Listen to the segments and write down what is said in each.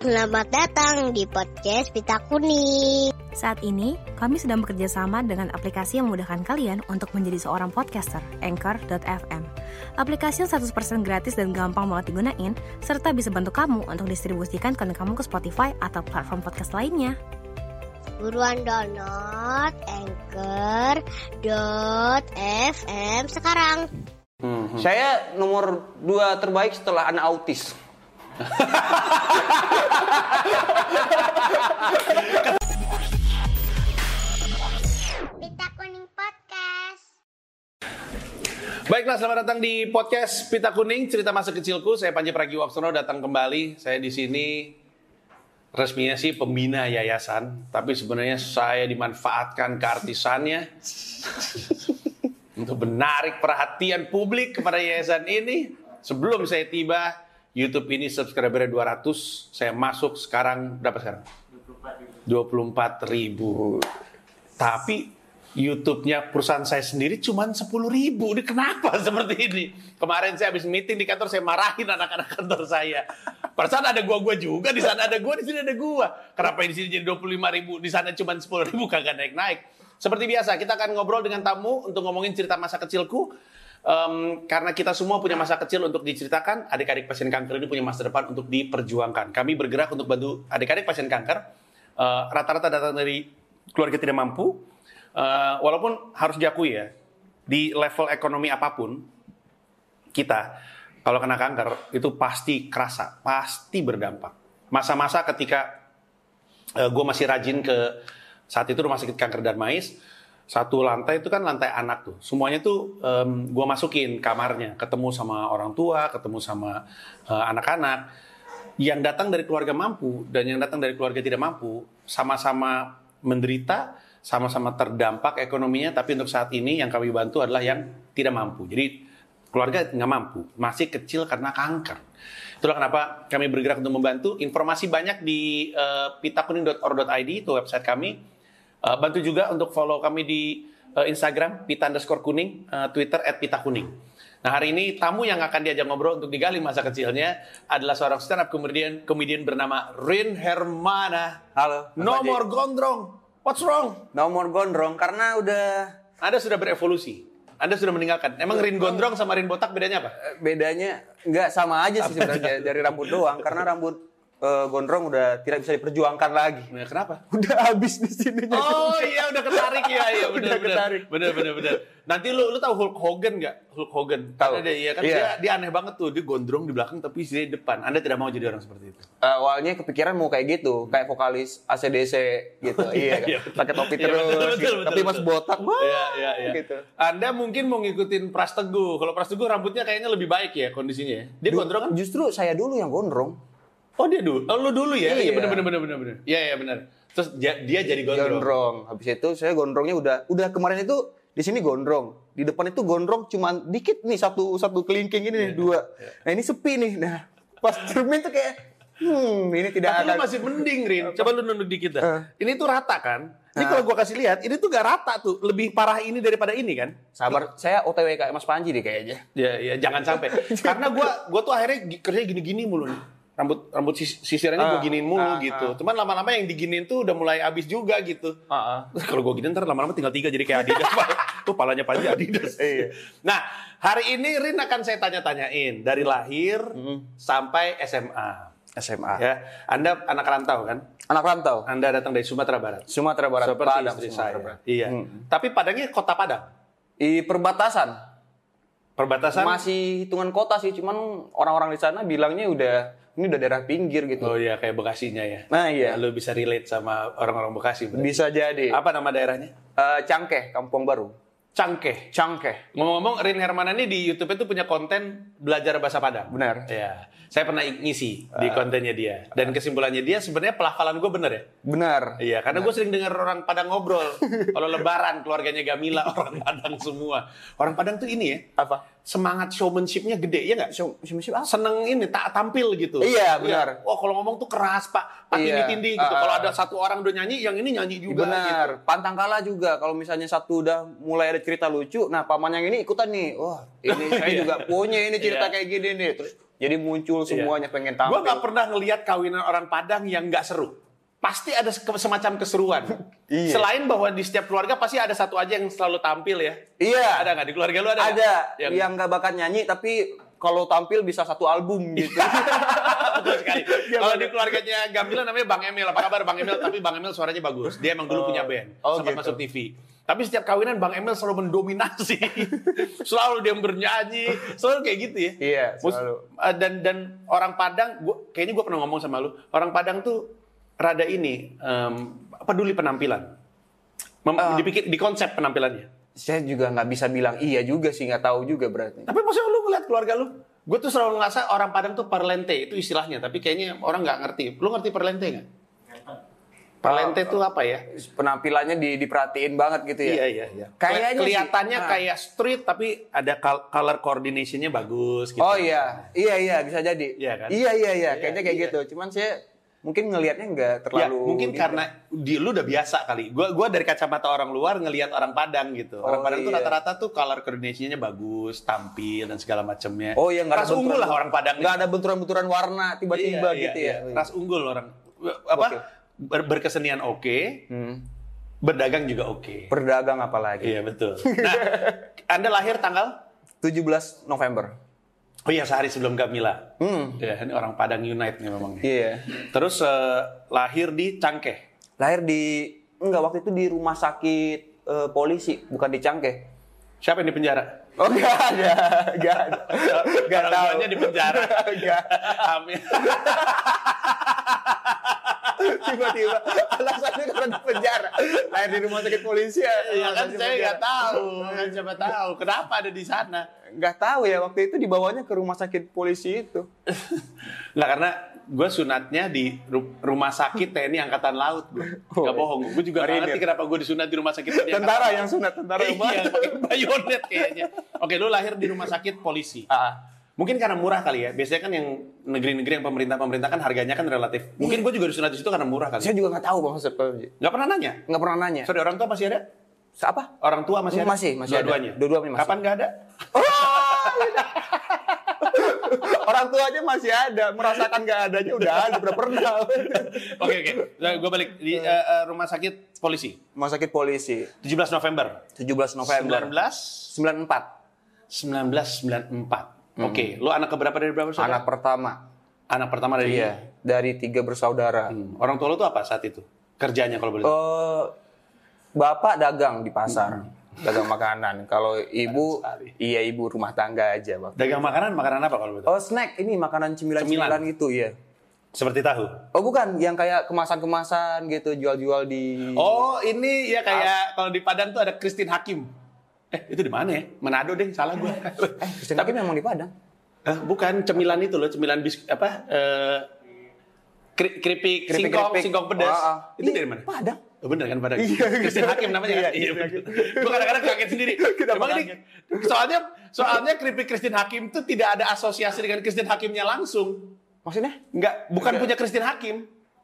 Selamat datang di podcast Pita Kuning. Saat ini, kami sedang bekerja sama dengan aplikasi yang memudahkan kalian untuk menjadi seorang podcaster, Anchor.fm. Aplikasi yang 100% gratis dan gampang banget digunain, serta bisa bantu kamu untuk distribusikan konten kamu ke Spotify atau platform podcast lainnya. Buruan download Anchor.fm sekarang. Hmm. Saya nomor dua terbaik setelah anak autis. Pita Kuning Podcast. Baiklah, selamat datang di podcast Pita Kuning, cerita masa kecilku. Saya Panji Pragiwaksono datang kembali. Saya di sini resminya sih pembina yayasan, tapi sebenarnya saya dimanfaatkan keartisannya untuk menarik perhatian publik kepada yayasan ini. Sebelum saya tiba, YouTube ini subscribernya 200, saya masuk sekarang berapa sekarang? 24 ribu. Tapi YouTube-nya perusahaan saya sendiri cuma 10 ribu. Ini kenapa seperti ini? Kemarin saya habis meeting di kantor, saya marahin anak-anak kantor saya. Perasaan ada gua-gua juga, di sana ada gua, di sini ada gua. Kenapa di sini jadi 25 ribu, di sana cuma 10 ribu, kagak naik-naik. Seperti biasa, kita akan ngobrol dengan tamu untuk ngomongin cerita masa kecilku. Em, karena kita semua punya masa kecil untuk diceritakan, adik-adik pasien kanker ini punya masa depan untuk diperjuangkan. Kami bergerak untuk bantu adik-adik pasien kanker. Eh, rata-rata datang dari keluarga tidak mampu, Eh, walaupun harus diakui ya, di level ekonomi apa pun, kita kalau kena kanker itu pasti kerasa, pasti berdampak. Masa-masa ketika gue masih rajin ke saat itu rumah sakit kanker Darmais, satu lantai itu kan lantai anak tuh. Semuanya tuh gue masukin kamarnya, ketemu sama orang tua, ketemu sama eh, anak-anak. yang datang dari keluarga mampu dan yang datang dari keluarga tidak mampu sama-sama menderita, sama-sama terdampak ekonominya, tapi untuk saat ini yang kami bantu adalah yang tidak mampu. Jadi keluarga nggak mampu, masih kecil karena kanker. Itulah kenapa kami bergerak untuk membantu. Informasi banyak di uh, pitakuning.or.id itu website kami. Uh, bantu juga untuk follow kami di uh, Instagram pita underscore kuning, uh, Twitter at pita kuning. Nah hari ini tamu yang akan diajak ngobrol untuk digali masa kecilnya adalah seorang stand up comedian, comedian bernama Rin Hermana. Halo. No more gondrong. What's wrong? Nomor gondrong karena udah Anda sudah berevolusi. Anda sudah meninggalkan. Emang Rin gondrong sama Rin botak bedanya apa? bedanya nggak sama aja sih sebenarnya dari rambut doang karena rambut eh, gondrong udah tidak bisa diperjuangkan lagi. Nah, kenapa? Udah habis di sini. Oh iya udah ketarik ya iya benar Udah benar. ketarik. Benar benar benar. Nanti lu lu tahu Hulk Hogan nggak? Hulk Hogan. Tahu. Ada iya kan Iya. dia dia aneh banget tuh. Dia gondrong di belakang tapi di depan. Anda tidak mau jadi orang seperti itu. awalnya kepikiran mau kayak gitu, kayak vokalis ACDC gitu. iya, iya, kan? pakai topi Iya, terus. betul, betul, gitu. betul, Tapi mas betul. botak, wah, Iya, iya, iya. gitu. Anda mungkin mau ngikutin Pras Teguh. Kalau Pras Teguh rambutnya kayaknya lebih baik ya kondisinya ya. Dia gondrong kan? Justru saya dulu yang gondrong. Oh dia dulu. Oh lu dulu ya? Iya Iya. benar benar benar benar benar. Iya iya benar. Terus dia, dia jadi gondrong. Gondrong. Habis itu saya gondrongnya udah udah kemarin itu di sini gondrong. Di depan itu gondrong cuman dikit nih satu satu kelingking ini Iya, nih dua. Nah ini sepi nih. Nah pas cermin tuh kayak hmm ini tidak Tapi lu akan masih mending, Rin. Coba lu nunduk dikit dah. Eh. Ini tuh rata kan? Ini Nah. kalau gua kasih lihat, ini tuh gak rata tuh. Lebih parah ini daripada ini kan? sabar. Saya OTW kayak Mas Panji nih kayaknya. Ya, ya jangan sampai. Karena gua gua tuh akhirnya kerja gini-gini mulu nih. Rambut rambut sis- sisirannya gua Ah, giniin mulu ah, gitu. ah. Cuman lama-lama yang diginiin tuh udah mulai habis juga gitu. Terus kalau gua giniin ntar lama-lama tinggal tiga jadi kayak Adidas. Tuh palanya Panji Adidas. Iya. Nah, hari ini Rin akan saya tanya-tanyain dari lahir sampai SMA. SMA. Ya, Anda anak rantau kan? Anak rantau. Anda datang dari Sumatera Barat. Sumatera Barat. Seperti Padang, istri Sumatera saya. Barat. Iya. Hmm. Tapi Padangnya kota Padang. Di perbatasan. Perbatasan. Masih hitungan kota sih, cuman orang-orang di sana bilangnya udah ini udah daerah pinggir gitu. Oh iya kayak Bekasinya ya. Nah iya. Lu bisa relate sama orang-orang Bekasi. berarti. Bisa jadi. Apa nama daerahnya? Eh, Cangkeh, Kampung Baru. Cangkeh. Cangkeh. Ngomong-ngomong, Rin Hermana ini di YouTube itu punya konten belajar bahasa Padang. Benar. Iya. Saya pernah ngisi di kontennya dia. Dan kesimpulannya dia sebenarnya pelafalan gue bener ya? Benar. Iya, karena gue sering dengar orang Padang ngobrol. Kalau lebaran, keluarganya Gamila, orang Padang semua. Orang Padang tuh ini ya, Apa? semangat showmanship-nya gede, ya nggak? Show, show, show apa? seneng ini tak tampil gitu. Iya, benar. Wah kalau ngomong tuh keras pak, pak Iya. tindih gitu. Ah, kalau ah. ada satu orang udah nyanyi, yang ini nyanyi juga. Gitu. Benar. Pantang kalah juga. Kalau misalnya satu udah mulai ada cerita lucu, nah paman yang ini ikutan nih. Wah, ini saya Iya. juga punya ini cerita Iya. kayak gini nih. Terus Jadi muncul semuanya pengen tampil. Gue gak pernah ngelihat kawinan orang Padang yang nggak seru. Pasti ada semacam keseruan. Iya. Selain bahwa di setiap keluarga pasti ada satu aja yang selalu tampil ya. Iya. Ada nggak di keluarga lu ada? Ada Yang, yang nggak bakat nyanyi tapi kalau tampil bisa satu album gitu. Betul sekali. Kalau di keluarganya Gambila namanya Bang Emil. Apa kabar Bang Emil? Tapi Bang Emil suaranya bagus. Dia emang dulu Oh. punya band. Oh, sempat gitu. masuk TV. Tapi setiap kawinan Bang Emil selalu mendominasi. selalu dia bernyanyi. Selalu kayak gitu ya. Iya, selalu. eh, dan dan orang Padang, gua, kayaknya gue pernah ngomong sama lu. Orang Padang tuh rada ini em, peduli penampilan. Mem, Ah. dipikir di konsep penampilannya. Saya juga nggak bisa bilang iya juga sih nggak tahu juga berarti. Tapi maksudnya lu ngeliat keluarga lu? Gue tuh selalu ngerasa orang Padang tuh parlente itu istilahnya, tapi kayaknya orang nggak ngerti. Lu ngerti parlente nggak? Parlente tuh apa ya? Penampilannya di, diperhatiin banget gitu ya. Iya iya iya. Kayaknya sih, kelihatannya ah. kayak street tapi ada col- color coordination-nya bagus gitu. Oh iya, iya iya bisa jadi. Iya kan? Iya iya iya, Iya, kayaknya kayak iya. gitu. Cuman saya mungkin ngelihatnya nggak Ya, terlalu. mungkin gitu. karena di lu udah biasa kali. Gua gua dari kacamata orang luar ngelihat orang Padang gitu. Orang Oh, Padang tuh iya. rata-rata tuh color coordination-nya bagus, tampil dan segala macamnya. Oh iya nggak Ras ada unggul lah orang Padang. Nggak ada benturan-benturan warna tiba-tiba Iya, gitu iya, ya. iya. Ras unggul orang. Apa? Oke. Ber- berkesenian oke, Hmm. berdagang juga oke. Berdagang apa lagi? Iya betul. Nah, Anda lahir tanggal? 17 November. Oh iya sehari sebelum Gamila. Hmm. Ya, ini orang Padang Unite nih memang. Iya. Terus eh, lahir di Cangkeh. Lahir di enggak waktu itu di rumah sakit eh, polisi, bukan di Cangkeh. Siapa yang di penjara? Oh enggak ada, enggak ada. Enggak tahu. di penjara. Enggak. Amin. Tiba-tiba alasannya karena di penjara. Lahir di rumah sakit polisi ya. Ya kan saya nggak tahu. Kan siapa tahu. Kenapa ada di sana? Nggak tahu ya waktu itu dibawanya ke rumah sakit polisi itu. Nggak karena gue sunatnya di ru- rumah sakit TNI Angkatan Laut gue. Oh, Gak bohong. Gue juga Marinir. ngerti kenapa gue disunat di rumah sakit TNI Tentara Angkatan yang sunat, tentara yang Iya, mana? pakai bayonet kayaknya. Oke, lu lahir di rumah sakit polisi. Ah, Mungkin karena murah kali ya. Biasanya kan yang negeri-negeri yang pemerintah-pemerintah kan harganya kan relatif. Mungkin gue juga disunat di situ karena murah kali. saya juga nggak tahu bang Ustaz. Nggak pernah nanya. Nggak pernah nanya. Sorry, orang tua masih ada? Apa? Orang tua masih ada? Masih, masih. Dua-duanya? Dua-duanya masih. Kapan nggak ada? Orang tuanya masih ada, merasakan nggak adanya udah ada, udah pernah. Oke, oke. Nah, gue balik di eh, rumah sakit polisi. Rumah sakit polisi, 17 November. 17 November 19 94. 1994. Oke, lu anak keberapa dari berapa saudara? Anak pertama. Anak pertama dari Iya, dari tiga bersaudara. Hmm. Orang tua lu tuh apa saat itu? Kerjanya kalau boleh. Eh, bapak dagang di pasar, dagang makanan. Kalau ibu, iya ibu rumah tangga aja. Bang. Dagang makanan, makanan apa kalau boleh? Oh snack, ini makanan cemilan-cemilan Cemilan. gitu ya. Seperti tahu. Oh bukan, yang kayak kemasan-kemasan gitu, jual-jual di... Oh, ini ya kayak kalau di Padang tuh ada Christine Hakim. Eh, itu di mana ya? Manado deh, salah gua. Eh, Kristen Hakim memang di Padang. Eh, bukan cemilan itu loh, cemilan bis apa? Eh kri- keripik, singkong, singkong pedas. Ah, ah. Itu Iya, dari mana? Padang. Oh, bener kan Padang? Iya, Christine Hakim namanya kan? Iya, Iya, bener. Gue kadang-kadang kaget sendiri. Kenapa Emang ini, soalnya, soalnya keripik Christine Hakim itu tidak ada asosiasi dengan Christine Hakimnya langsung. Maksudnya? Enggak, bukan Enggak. punya Christine Hakim.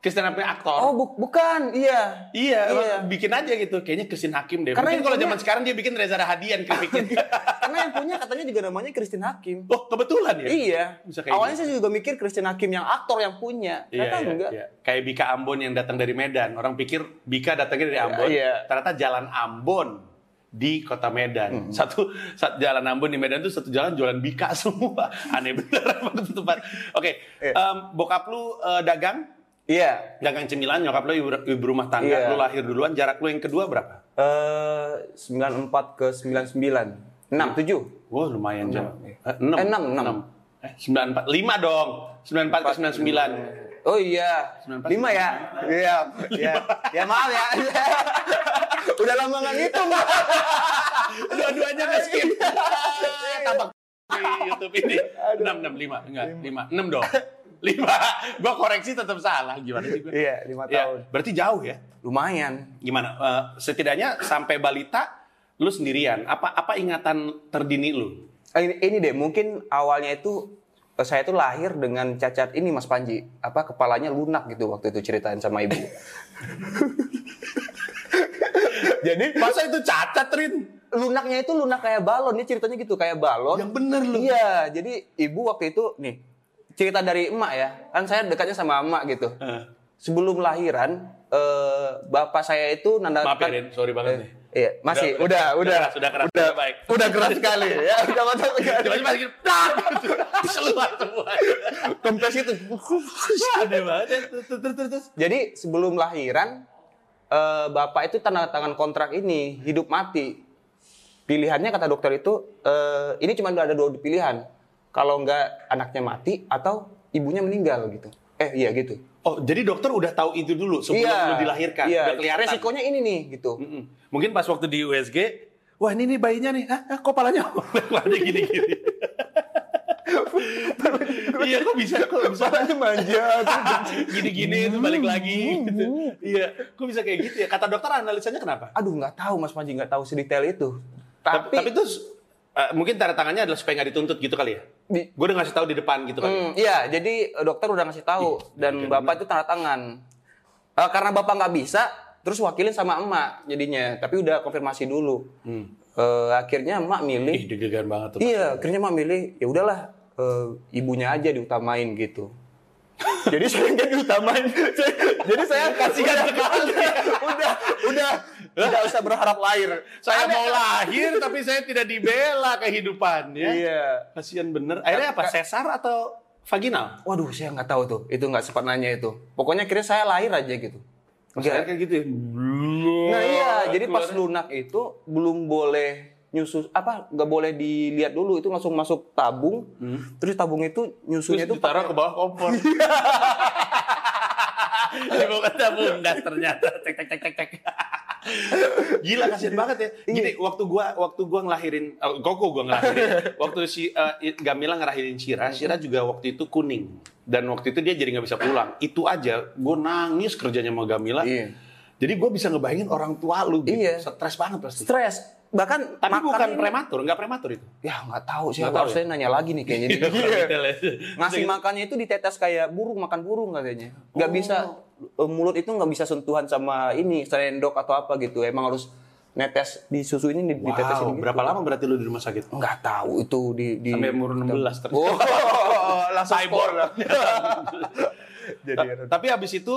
Christine Hakim aktor. Oh bu- bukan, iya. Iya, Iya. bikin aja gitu. Kayaknya Christine Hakim deh. Karena Mungkin kalau punya- zaman sekarang dia bikin Reza Rahadian keripiknya. Karena yang punya katanya juga namanya Kristen Hakim. oh, kebetulan ya? Iya. Bisa kayak Awalnya gitu. saya juga mikir Kristen Hakim yang aktor yang punya. Iya, Ternyata iya, enggak. iya. Kayak Bika Ambon yang datang dari Medan. Orang pikir Bika datangnya dari Ambon. Iya. Ternyata jalan Ambon di kota Hmm. Medan. Satu, satu jalan Ambon di Medan itu satu jalan jualan Bika semua. Aneh bener tempat. Oke, Iya. em, bokap lu eh, dagang, Iya. dagang cemilan, nyokap lu ibu, ibu rumah tangga, Iya. lu lahir duluan, jarak lu yang kedua berapa? Eh 94 ke 99. 6 7. Wah lumayan jauh. iya. Eh, enam. Eh, enam, enam. Eh, 94. Lima dong. 94 ke 99. Oh iya, 94. lima ya? Iya, iya. Ya maaf ya. Udah lama nggak ngitung. Dua-duanya nggak skip. Tambah di YouTube ini. 6, 6, 5. Enggak, 5. 6 dong. 5. Gua koreksi tetap salah. Gimana sih gue? Iya, lima Ya, tahun. berarti jauh ya. Lumayan. Gimana? Eh, setidaknya sampai balita lu sendirian. Apa apa ingatan terdini lu? Eh, Ini, ini deh, mungkin awalnya itu eh, saya tuh lahir dengan cacat ini Mas Panji. Apa kepalanya lunak gitu waktu itu ceritain sama ibu. Jadi masa itu cacat, Rin? lunaknya itu lunak kayak balon, dia ceritanya gitu kayak balon. Yang bener lu. Iya, jadi ibu waktu itu nih cerita dari emak ya. Kan saya dekatnya sama emak gitu. Sebelum lahiran, eh, bapak saya itu nanda Maaf ya, Rin. Sorry banget nih. Iya, masih Udah, udah udah, udah keras, udah keras, udah, udah baik. udah keras sekali ya, udah mantap sekali. Tiba-tiba masih gini, tak! Keluar semua. Kempes itu. Aneh banget ya. Terus, terus. Jadi sebelum lahiran, eh, bapak itu tanda tangan kontrak ini hidup mati. Pilihannya kata dokter itu, eh, ini cuma ada dua pilihan. Kalau nggak anaknya mati atau ibunya meninggal gitu. Eh iya gitu. Oh, jadi dokter udah tahu itu dulu sebelum lu dilahirkan. Iya. Udah kelihatan. Resikonya ini nih gitu. Mm-mm. Mungkin pas waktu di USG, wah ini nih bayinya nih, Hah, hah, kok palanya ada gini-gini. iya, kok bisa? Kok bisa? manja. Gini-gini itu balik lagi. gitu. Iya, kok bisa kayak gitu ya? Kata dokter analisanya kenapa? Aduh nggak tahu Mas Panji nggak tahu sedetail itu. Tapi, Tapi, tapi itu eh, mungkin tanda tangannya adalah supaya nggak dituntut gitu kali ya? Di- Gue udah ngasih tahu di depan gitu kali. Hmm, iya, jadi eh, dokter udah ngasih tahu dan bapak itu tanda tangan. Eh, karena bapak nggak bisa, terus wakilin sama emak jadinya. Tapi udah konfirmasi dulu. Hmm. Eh, akhirnya emak milih. Ih, deg-degan banget tuh. Iya, akhirnya emak milih. Ya udahlah, eh, ibunya aja diutamain gitu. Jadi saya nggak diutamain. jadi saya kasihan sekali. udah, udah, tidak usah berharap lahir. Saya Aneh. mau lahir tapi saya tidak dibela kehidupannya. Iya. Kasihan bener. Akhirnya apa? Sesar atau vaginal? Waduh, saya nggak tahu tuh. Itu nggak sempat nanya itu. Pokoknya kira saya lahir aja gitu. Saya kayak gitu ya. Nah iya, jadi pas lunak itu belum boleh nyusu apa nggak boleh dilihat dulu itu langsung masuk tabung. Terus tabung itu nyusunya Terus itu ditaruh ke bawah kompor. Di bawah tabung das ternyata. Tek tek tek tek tek. Gila kasihan banget ya. Gini, waktu gua waktu gua ngelahirin oh, Koko gua ngelahirin. waktu si eh, Gamila ngelahirin Shira, Shira juga waktu itu kuning. Dan waktu itu dia jadi nggak bisa pulang. Itu aja gua nangis kerjanya sama Gamila. Iya. Jadi gua bisa ngebayangin orang tua lu gitu. Iya. Stres banget pasti. stres. Bahkan Tapi makan bukan ini- prematur, nggak prematur itu. Ya nggak tahu sih. Nggak tahu saya nanya lagi nih kayaknya. Iya. Ngasih makannya itu ditetes kayak burung makan burung katanya. Nggak bisa eh, mulut itu nggak bisa sentuhan sama ini sendok atau apa gitu. Emang harus netes di susu ini di- ditetesin Wow, gitu. berapa lama berarti lu di rumah sakit? Nggak tahu itu di, di Sampai umur 16 terus. Oh, langsung Cyborg. Jadi Ta- Tapi habis itu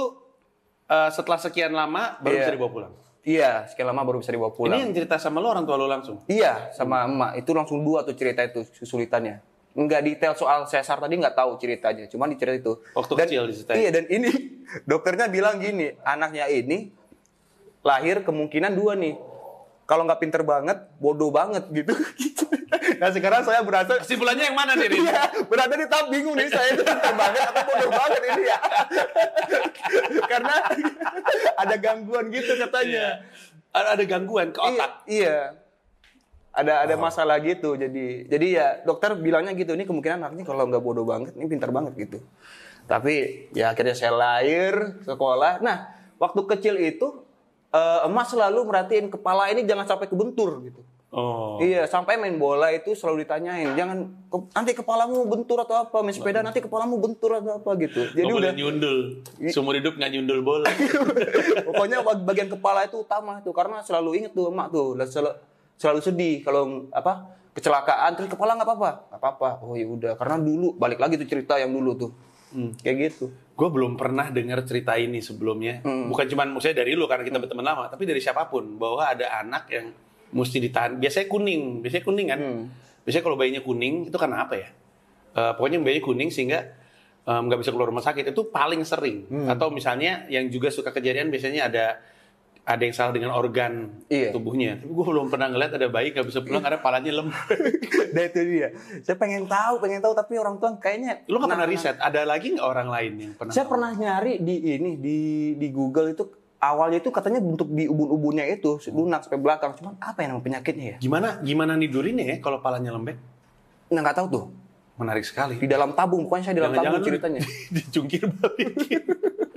eh, setelah sekian lama baru Iya. bisa dibawa pulang. Iya, sekian lama baru bisa dibawa pulang. Ini yang cerita sama lo orang tua lo langsung. Iya, sama emak itu langsung dua tuh cerita itu kesulitannya. Nggak detail soal sesar tadi nggak tahu ceritanya, cuma di cerita itu. Waktu Dan- kecil diceritain. Iya, dan ini dokternya bilang gini, anaknya ini lahir kemungkinan dua nih. Kalau nggak pinter banget, bodoh banget gitu. nah sekarang saya berasa Kesimpulannya yang mana nih? Iya, berada di tahap bingung nih saya itu pinter banget atau bodoh banget ini ya. Karena ada gangguan gitu katanya. Ada, ada gangguan ke otak. Iya. iya. Ada ada masalah gitu. Jadi jadi ya dokter bilangnya gitu. Ini kemungkinan anaknya kalau nggak bodoh banget, ini pintar banget gitu. Tapi ya akhirnya saya lahir sekolah. Nah waktu kecil itu eh, emas selalu merhatiin kepala ini jangan sampai kebentur gitu. Oh. Iya, sampai main bola itu selalu ditanyain, jangan ke- nanti kepalamu bentur atau apa, main sepeda nanti kepalamu bentur atau apa gitu. Jadi Nggak udah boleh nyundul. Seumur hidup nggak nyundul bola. Pokoknya bag- bagian kepala itu utama tuh karena selalu inget tuh emak tuh dan selalu, selalu sedih kalau apa kecelakaan terus kepala nggak apa-apa nggak apa-apa oh ya udah karena dulu balik lagi tuh cerita yang dulu tuh kayak gitu Gue belum pernah dengar cerita ini sebelumnya. Bukan cuma maksudnya dari lu karena kita berteman lama, tapi dari siapa pun bahwa ada anak yang mesti ditahan. Biasanya kuning, biasanya kuning kan. Biasanya kalau bayinya kuning itu karena apa ya? Eh, pokoknya bayinya kuning sehingga nggak bisa keluar rumah sakit itu paling sering. Atau misalnya yang juga suka kejadian biasanya ada ada yang salah dengan organ Iya. tubuhnya. Tapi gue belum pernah ngeliat ada bayi nggak bisa pulang karena palanya lembek. nah itu dia saya pengen tahu pengen tahu tapi orang tua kayaknya Lu nggak pernah Nah, riset? Ada lagi nggak orang lain yang pernah? saya pernah nyari di ini di di Google itu awalnya itu katanya bentuk di ubun-ubunnya itu lunak sampai belakang cuman apa yang penyakitnya ya Gimana gimana nidurinnya ya kalau palanya lembek? nah nggak tahu tuh Menarik sekali. di dalam tabung pokoknya saya di dalam tabung ceritanya dicungkir balikin.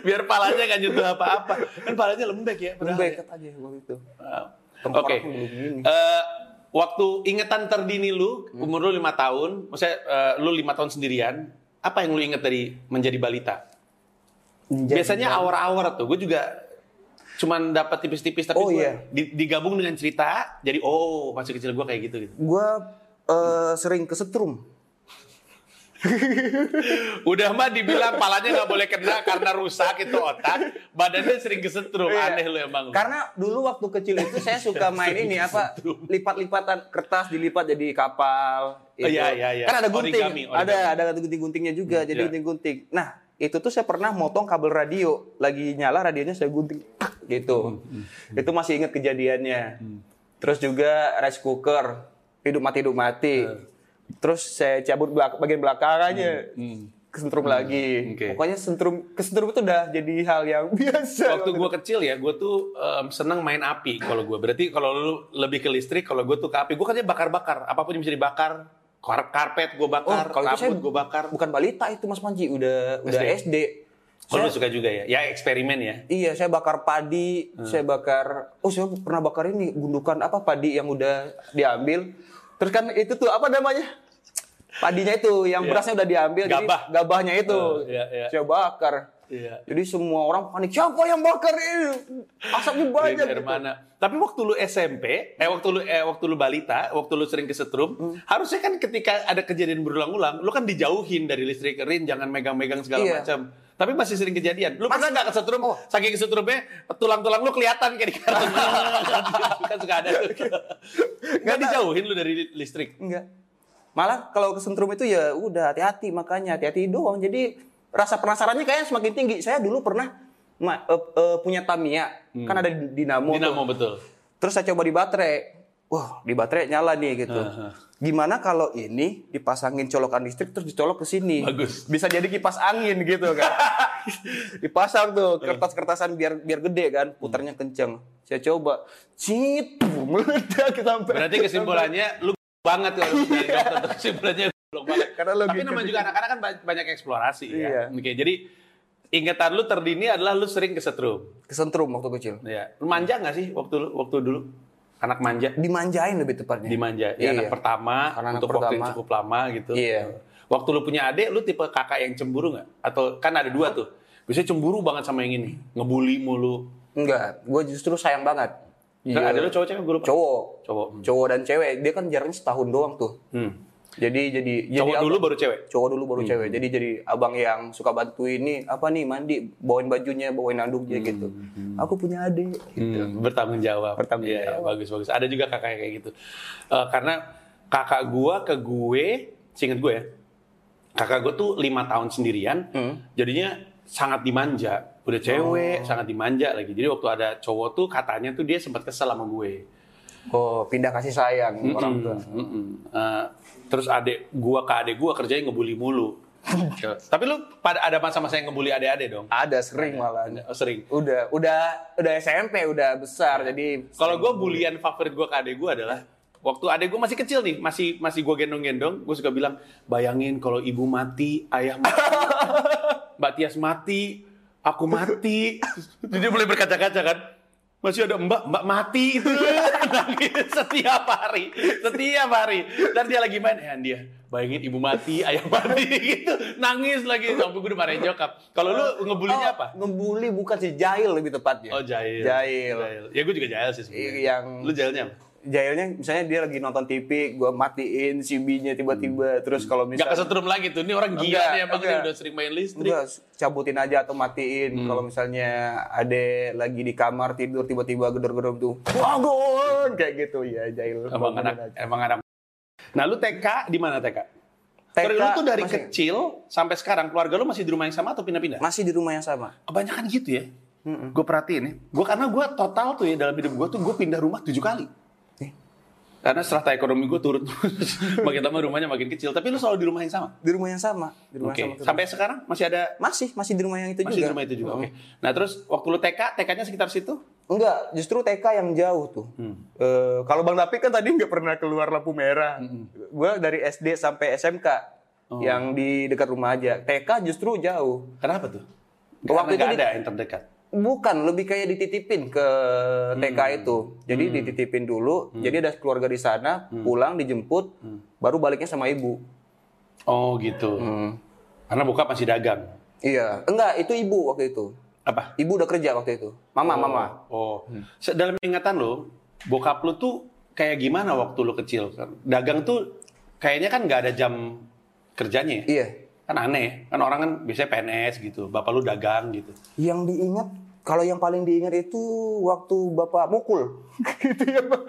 Biar palanya nggak nyentuh apa-apa. Kan palanya lembek ya. lembek ya. aja waktu itu Oke. gini. Eh, waktu ingetan terdini lu, umur lu lima tahun, maksudnya eh, lu lima tahun sendirian, apa yang lu inget dari menjadi balita? Biasanya awar-awar tuh, gue juga cuman dapat tipis-tipis tapi Oh, iya. di- digabung dengan cerita, jadi oh masih kecil gue kayak gitu gitu. gue eh, sering kesetrum Udah mah dibilang palanya nggak boleh kena karena rusak itu otak, badannya sering kesetrum. Iya. Aneh lu emang. Karena dulu waktu kecil itu saya suka main ini apa lipat-lipatan kertas dilipat jadi kapal. Oh, iya, iya, iya. Kan ada gunting, Origami, origami. ada ada gunting-guntingnya juga, jadi iya. gunting-gunting. Nah itu tuh saya pernah motong kabel radio, lagi nyala radionya saya gunting, gitu. Itu masih ingat kejadiannya. Terus juga rice cooker, hidup mati hidup mati. Terus saya cabut belak- bagian belakangnya, kesentrum lagi. Oke. Pokoknya sentrum kesentrum itu udah jadi hal yang biasa. Waktu gue kecil ya, gue tuh em, seneng main api kalau gue. Berarti kalau lu lebih ke listrik, kalau gue tuh ke api. Gue kerja bakar-bakar. Apa pun yang bisa dibakar. Kar- Karpet gue Oh, bakar, kalau itu saya rambut gue bakar. bukan balita itu Mas Panji, udah udah SD. SD. Oh, lu Saya- suka juga ya? Ya eksperimen ya. Iya, saya bakar padi, Hmm. saya bakar. Oh, saya pernah bakar ini gundukan apa padi yang udah diambil. Terus kan itu tuh apa namanya? Padinya itu yang Iya. berasnya udah diambil, Gabah. jadi gabahnya itu Oh, iya, iya. saya bakar. Iya. Jadi semua orang panik, siapa yang bakar ini? Asapnya banyak. Dari gitu. mana? Tapi waktu lu SMP, eh waktu lu eh waktu lu balita, waktu lu sering kesetrum, Hmm. harusnya kan ketika ada kejadian berulang-ulang, lu kan dijauhin dari listrik, Rin jangan megang-megang segala Iya. macam. Tapi masih sering kejadian. Lu pernah nggak kesetrum? Oh. Saking kesetrumnya, tulang-tulang lu kelihatan kayak di kartun. kan suka ada. Nggak dijauhin lu dari listrik. Enggak. Malah kalau kesentrum itu ya udah hati-hati makanya hati-hati doang. Jadi rasa penasarannya kayaknya semakin tinggi. Saya dulu pernah ma- eh, eh, punya Tamiya, kan ada di- dinamo. tuh. Dinamo betul. Terus saya coba di baterai. Wah, di baterai nyala nih gitu. Aha. Gimana kalau ini dipasangin colokan listrik terus dicolok ke sini? Bagus. Bisa jadi kipas angin gitu kan. Dipasang tuh kertas-kertasan biar biar gede kan, putarnya kenceng. Saya coba, cit, meledak sampai. Berarti kesimpulannya lu banget kalau dari dokter kesimpulannya goblok banget. Karena Tapi namanya juga anak-anak kan ba- banyak eksplorasi Iya. ya. Oke, jadi ingatan lu terdini adalah lu sering kesetrum. Kesentrum waktu kecil. Ya. Lu manja nggak sih waktu lu waktu dulu? Anak manja? Dimanjain lebih tepatnya. Dimanja. Iya. Ya, anak pertama Karena anak untuk waktu yang pertama. cukup lama gitu. Iya. Waktu lu punya adik, lu tipe kakak yang cemburu nggak? Atau kan ada dua tuh. Biasanya cemburu banget sama yang ini, ngebully mulu. Enggak, gue justru sayang banget. Kan ada lu cowok-cewek gue lupa. Cowok. Cowok. Cowok dan cewek, dia kan jaraknya setahun doang tuh. Hmm. Jadi jadi jadi Cowok dulu abang- baru cewek. cowok dulu baru Hmm. cewek. Jadi jadi abang yang suka bantuin nih apa nih mandi, bawain bajunya, bawain anduknya gitu. Aku punya adik. Gitu. Hmm, bertanggung jawab. Bertanggung iya, jawab. bagus bagus. Ada juga kakak kayak gitu. Eh, karena kakak gua ke gue, seinget gue ya, kakak gue tuh lima tahun sendirian, Hmm. jadinya sangat dimanja. Udah cewek, sangat dimanja lagi. Jadi waktu ada cowok tuh katanya tuh dia sempat kesel sama gue. Oh, pindah kasih sayang orang tua. Mm-mm. Eh, terus adek gua ke adek gua kerjanya ngebully mulu. Tapi lu pada ada masa-masa yang ngebully adek-adek dong? Ada sering malah. Oh, sering. Udah udah udah SMP udah besar jadi Kalau gue bulian favorit gue ke adek gue adalah waktu adek gue masih kecil nih, masih masih gue gendong-gendong, gue suka bilang, bayangin kalau ibu mati, ayah mati, Mbak Tias mati, aku mati. Jadi mulai berkaca-kaca kan. Masih ada mbak, mbak mati itu nangis setiap hari, setiap hari. Dan dia lagi main, eh dia, bayangin ibu mati, ayah mati gitu, nangis lagi. Sampai gue udah marahin nyokap. Kalau lu ngebulinya Oh, apa? Ngebully bukan sih jahil lebih tepatnya. Oh jahil. Jahil. Ya gue juga jahil sih sebenarnya. Yang Lu jahilnya apa? Jahilnya misalnya dia lagi nonton TV, gua matiin CB-nya tiba-tiba terus kalau Gak misalnya kesetrum lagi tuh. Ini orang gila Enggak, nih emang enggak. udah sering main listrik. Enggak, cabutin aja atau matiin. Hmm. Kalau misalnya ada lagi di kamar tidur tiba-tiba gedor-gedor tuh, bangun kayak gitu ya jahil. Emang anak, aja. emang anak. Nah lu TK di mana TK? TK lu tuh dari masih- kecil sampai sekarang keluarga lu masih di rumah yang sama atau pindah-pindah? Masih di rumah yang sama. Kebanyakan gitu ya. Gue perhatiin ya. Gue karena gue total tuh ya dalam hidup gue tuh gue pindah rumah tujuh kali. Karena strata ekonomi gue turun terus. makin lama rumahnya makin kecil. Tapi lu selalu di rumah yang sama. Di rumah yang sama. Di rumah yang sama. terus. Sampai sekarang masih ada Masih, masih di rumah yang itu masih juga. di rumah itu juga. Hmm. Oke. Nah terus waktu lu TK, TK-nya sekitar situ? Enggak, justru TK yang jauh tuh. Eh, kalau Bang Dapi kan tadi nggak pernah keluar lampu merah. Gua dari SD sampai SMK yang di dekat rumah aja. TK justru jauh. Kenapa tuh? Waktu Waktu itu itu di- ada yang terdekat. Bukan, lebih kayak dititipin ke TK itu. Jadi dititipin dulu, jadi ada keluarga di sana, pulang dijemput, baru baliknya sama ibu. Oh gitu. Karena bokap masih dagang. Iya, enggak, itu ibu waktu itu. Apa? Ibu udah kerja waktu itu. Mama, mama. Oh. Se- Dalam ingatan lo, bokap lo tuh kayak gimana waktu lo kecil? Dagang tuh kayaknya kan nggak ada jam kerjanya ya? Iya. Kan aneh, kan orang kan biasanya PNS gitu, bapak lu dagang gitu. Yang diingat, kalau yang paling diingat itu waktu bapak mukul. gitu ya Pak.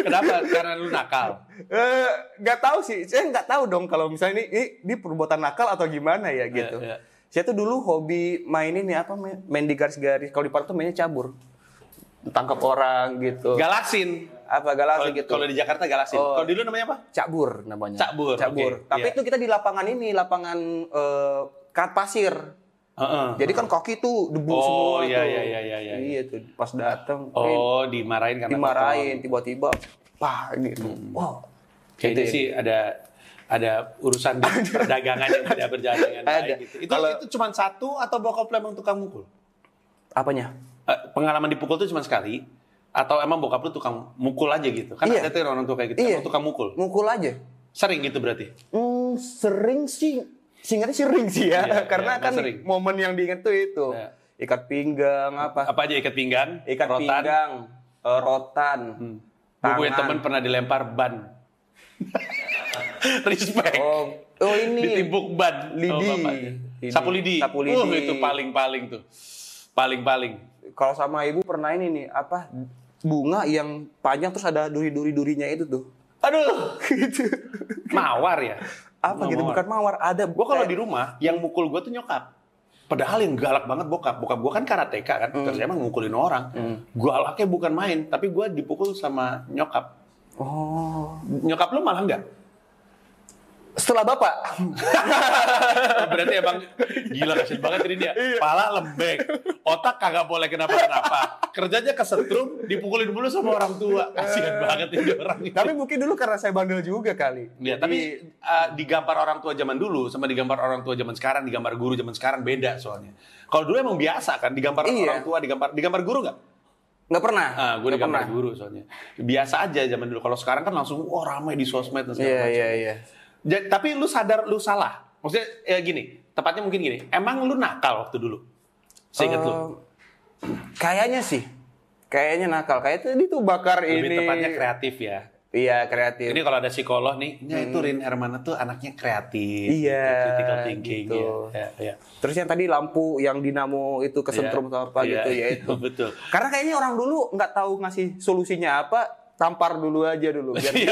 Kenapa? Karena lu nakal. Eh, nggak tahu sih, saya nggak tahu dong kalau misalnya ini, ini, ini perbuatan nakal atau gimana ya gitu. iya. Saya tuh dulu hobi main ini apa main, main di garis-garis. Kalau di Parto mainnya cabur, tangkap orang gitu. Galaksin. apa Kalau gitu. kalau di Jakarta galaksin. Oh. Kalau di lu namanya apa? Cabur namanya. Cabur, Cabur. oke, Tapi iya. itu kita di lapangan ini, lapangan eh, kat pasir. Heeh. Jadi kan kaki tuh debu Oh, semua iya, tuh. iya, iya, iya, iya. Iya tuh pas datang Oh, dimarahin karena dimarahin tiba-tiba pah gitu. Hmm. Wow. Kayaknya Gitu ya. sih ada ada urusan perdagangan yang tidak berjalan dengan Ada. baik gitu. Itu Kalau- itu cuma satu atau bokap emang tukang mukul? Apanya? Eh, pengalaman dipukul tuh cuma sekali atau emang bokap lu tukang mukul aja gitu? Kan Iya. ada tuh orang tua kayak gitu, Iya. emang tukang mukul. Mukul aja. Sering gitu berarti. Hmm, sering sih. Singkatnya sering sih ya, Iya, karena iya, kan sering. momen yang diingat tuh itu. Iya. Ikat pinggang apa? Apa aja ikat pinggang, Ikat rotan. pinggang, eh, rotan. Hmm. Gue punya temen pernah dilempar ban. Respect. Oh, oh ini. Ditimpuk ban. Lidi. Oh. Lidi. Sapu lidi. Sapu Uh, lidi. itu paling-paling tuh. Paling-paling. Kalau sama ibu pernah ini nih, apa? Bunga yang panjang terus ada duri-duri-durinya itu tuh. Aduh, gitu. mawar ya. Apa gitu? Bukan mawar, ada. Gue kalau di rumah, yang mukul gue tuh nyokap. Padahal yang galak banget bokap. Bokap gue kan karateka kan, Hmm. terus emang ngukulin orang. Galaknya bukan main, tapi gue dipukul sama nyokap. Oh. Nyokap lu malah enggak? Setelah bapak. Berarti emang gila kasihan banget ini dia. Iya. Pala lembek, otak kagak boleh kenapa-kenapa. Kerjanya kesetrum, dipukulin dulu sama orang tua. Kasihan banget ini orang. ini. Tapi mungkin dulu karena saya bandel juga kali. Ya, Jadi- tapi uh, digambar orang tua zaman dulu sama digambar orang tua zaman sekarang, digambar guru zaman sekarang beda soalnya. Kalau dulu emang biasa kan, digambar Iya. orang tua, digambar digambar guru nggak? nggak pernah. Ah, gue digambar pernah. guru soalnya. Biasa aja zaman dulu. Kalau sekarang kan langsung, wah ramai di sosmed dan segala Iya macam. iya iya. Ja- tapi lu sadar lu salah. Maksudnya ya gini, tepatnya mungkin gini. Emang lu nakal waktu dulu? Seinget lu? Eh, Kayaknya sih. Kayaknya nakal. Kayak tadi tuh bakar Lebih ini. tepatnya kreatif ya. Iya kreatif. Ini kalau ada psikolog nih, ya itu Rin Hermana tuh anaknya kreatif. Iya, gitu, critical thinking gitu. ya. Ya, ya. Terus yang tadi lampu yang dinamo itu kesentrum Iya, atau apa iya, gitu ya itu. Betul. Karena kayaknya orang dulu nggak tahu ngasih solusinya apa, tampar dulu aja dulu. Biar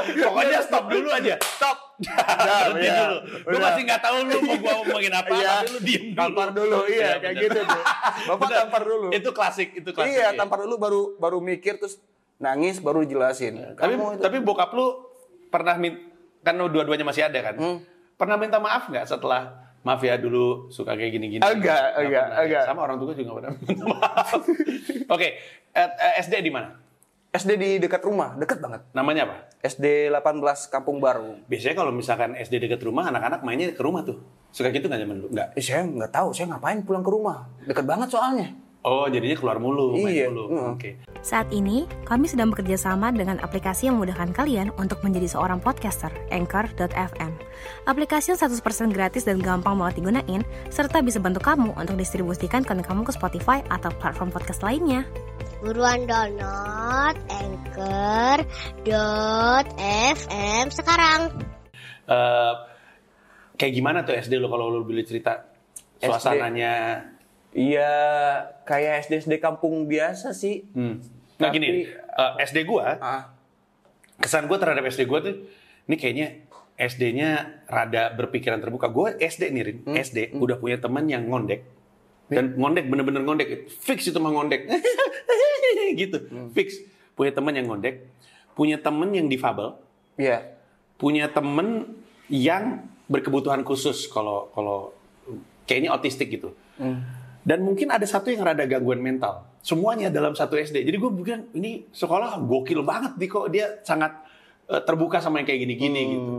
Iya. Pokoknya stop dulu aja. Stop. Berhenti iya. dulu. Lu Udah. masih nggak tahu lu mau gua ngomongin apa, Iya. tapi lu diem dulu. Tampar dulu, iya, kayak bener. gitu tuh. Bapak Bener. tampar dulu. Itu klasik, itu klasik. iya, ya. tampar dulu baru baru mikir terus nangis baru jelasin. Tapi Kamu itu- tapi bokap lu pernah kan lu dua-duanya masih ada kan? Hmm. Pernah minta maaf nggak setelah maaf ya dulu suka kayak gini-gini? Agak, agak, ya? agak. Sama orang tua juga pernah minta maaf. Oke, eh, eh, SD di mana? SD di dekat rumah, dekat banget. Namanya apa? SD 18 Kampung Baru. Biasanya kalau misalkan SD dekat rumah, anak-anak mainnya ke rumah tuh. Suka gitu nggak zaman dulu? Nggak. Eh, saya nggak tahu, saya ngapain pulang ke rumah. Dekat banget soalnya. Oh, jadinya keluar mulu, main Iya, mulu. mm. Oke. Saat ini, kami sedang bekerja sama dengan aplikasi yang memudahkan kalian untuk menjadi seorang podcaster, Anchor.fm. Aplikasi yang 100% gratis dan gampang banget digunain, serta bisa bantu kamu untuk distribusikan konten kamu ke Spotify atau platform podcast lainnya. Buruan download Anchor.fm sekarang. Eh, kayak gimana tuh SD lo kalau lo boleh cerita? Suasananya. Iya, kayak SD-SD kampung biasa sih. Hmm. Nah Tapi- gini, eh, SD gua, Ah, kesan gua terhadap SD gua tuh, ini kayaknya SD-nya rada berpikiran terbuka. Gue SD nih, Rin. Hmm. SD udah punya teman yang ngondek. Dan ngondek, bener-bener ngondek. Fix itu mah ngondek. gitu, Hmm. fix. Punya teman yang ngondek. Punya teman yang difabel. iya. Punya temen yang berkebutuhan khusus kalau kalau kayaknya otistik gitu. Hmm. Dan mungkin ada satu yang rada gangguan mental. Semuanya dalam satu SD. Jadi gue bilang ini sekolah gokil banget nih kok dia sangat eh, terbuka sama yang kayak gini-gini Hmm. gitu.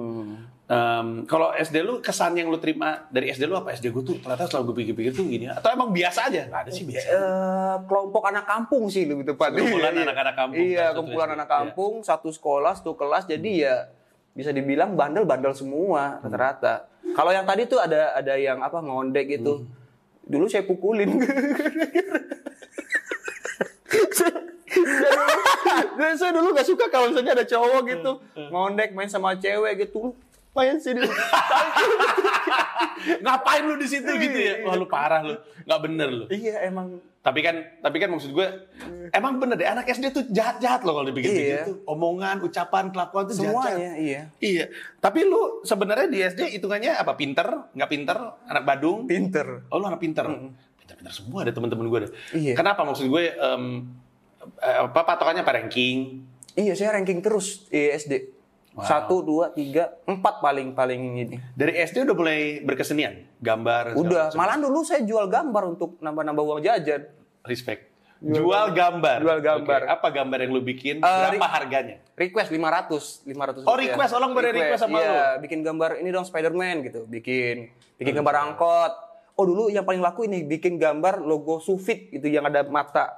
Em, kalau SD lu kesan yang lu terima dari SD lu apa? SD gue tuh ternyata setelah gue pikir-pikir tuh gini. Atau emang biasa aja? Gak ada sih biasa. Eh, kelompok anak kampung sih lebih tepat. Kumpulan Iya, anak-anak kampung, Iya, kumpulan anak kampung, satu sekolah, satu kelas. Jadi ya bisa dibilang bandel-bandel semua rata-rata. Kalau yang tadi tuh ada ada yang apa ngondek gitu. Dulu saya pukulin. Saya Dan saya dulu gak suka kalau misalnya ada cowok gitu ngondek main sama cewek gitu. Main sini. Ngapain lu di situ gitu ya? Iya. Wah lu parah lu. Nggak bener lu. iya emang Tapi kan, tapi kan maksud gue, emang bener deh anak SD tuh jahat-jahat loh kalau dipikir-pikir Iya. tuh. Omongan, ucapan, kelakuan tuh semuanya iya. Iya. Tapi lu sebenarnya di SD hitungannya apa? Pinter? Nggak pinter? Anak Badung? Pinter. Oh lu anak pinter? Pinter-pinter semua ada teman-teman gue deh. Iya. Kenapa maksud gue, em, eh, apa patokannya apa ranking? Iya saya ranking terus di SD. Wow. Satu, dua, tiga, empat paling paling ini. Dari SD udah mulai berkesenian? Gambar? Udah, malahan dulu saya jual gambar untuk nambah-nambah uang jajan. Respect. Jual gambar. Jual gambar. Oke, Apa gambar yang lu bikin? Eh, Berapa harganya? Request 500, 500 Oh, request, orang pada request sama iya, bikin gambar ini dong Spider-Man gitu, bikin bikin gambar angkot. Oh, dulu yang paling laku ini bikin gambar logo Sufit gitu yang ada mata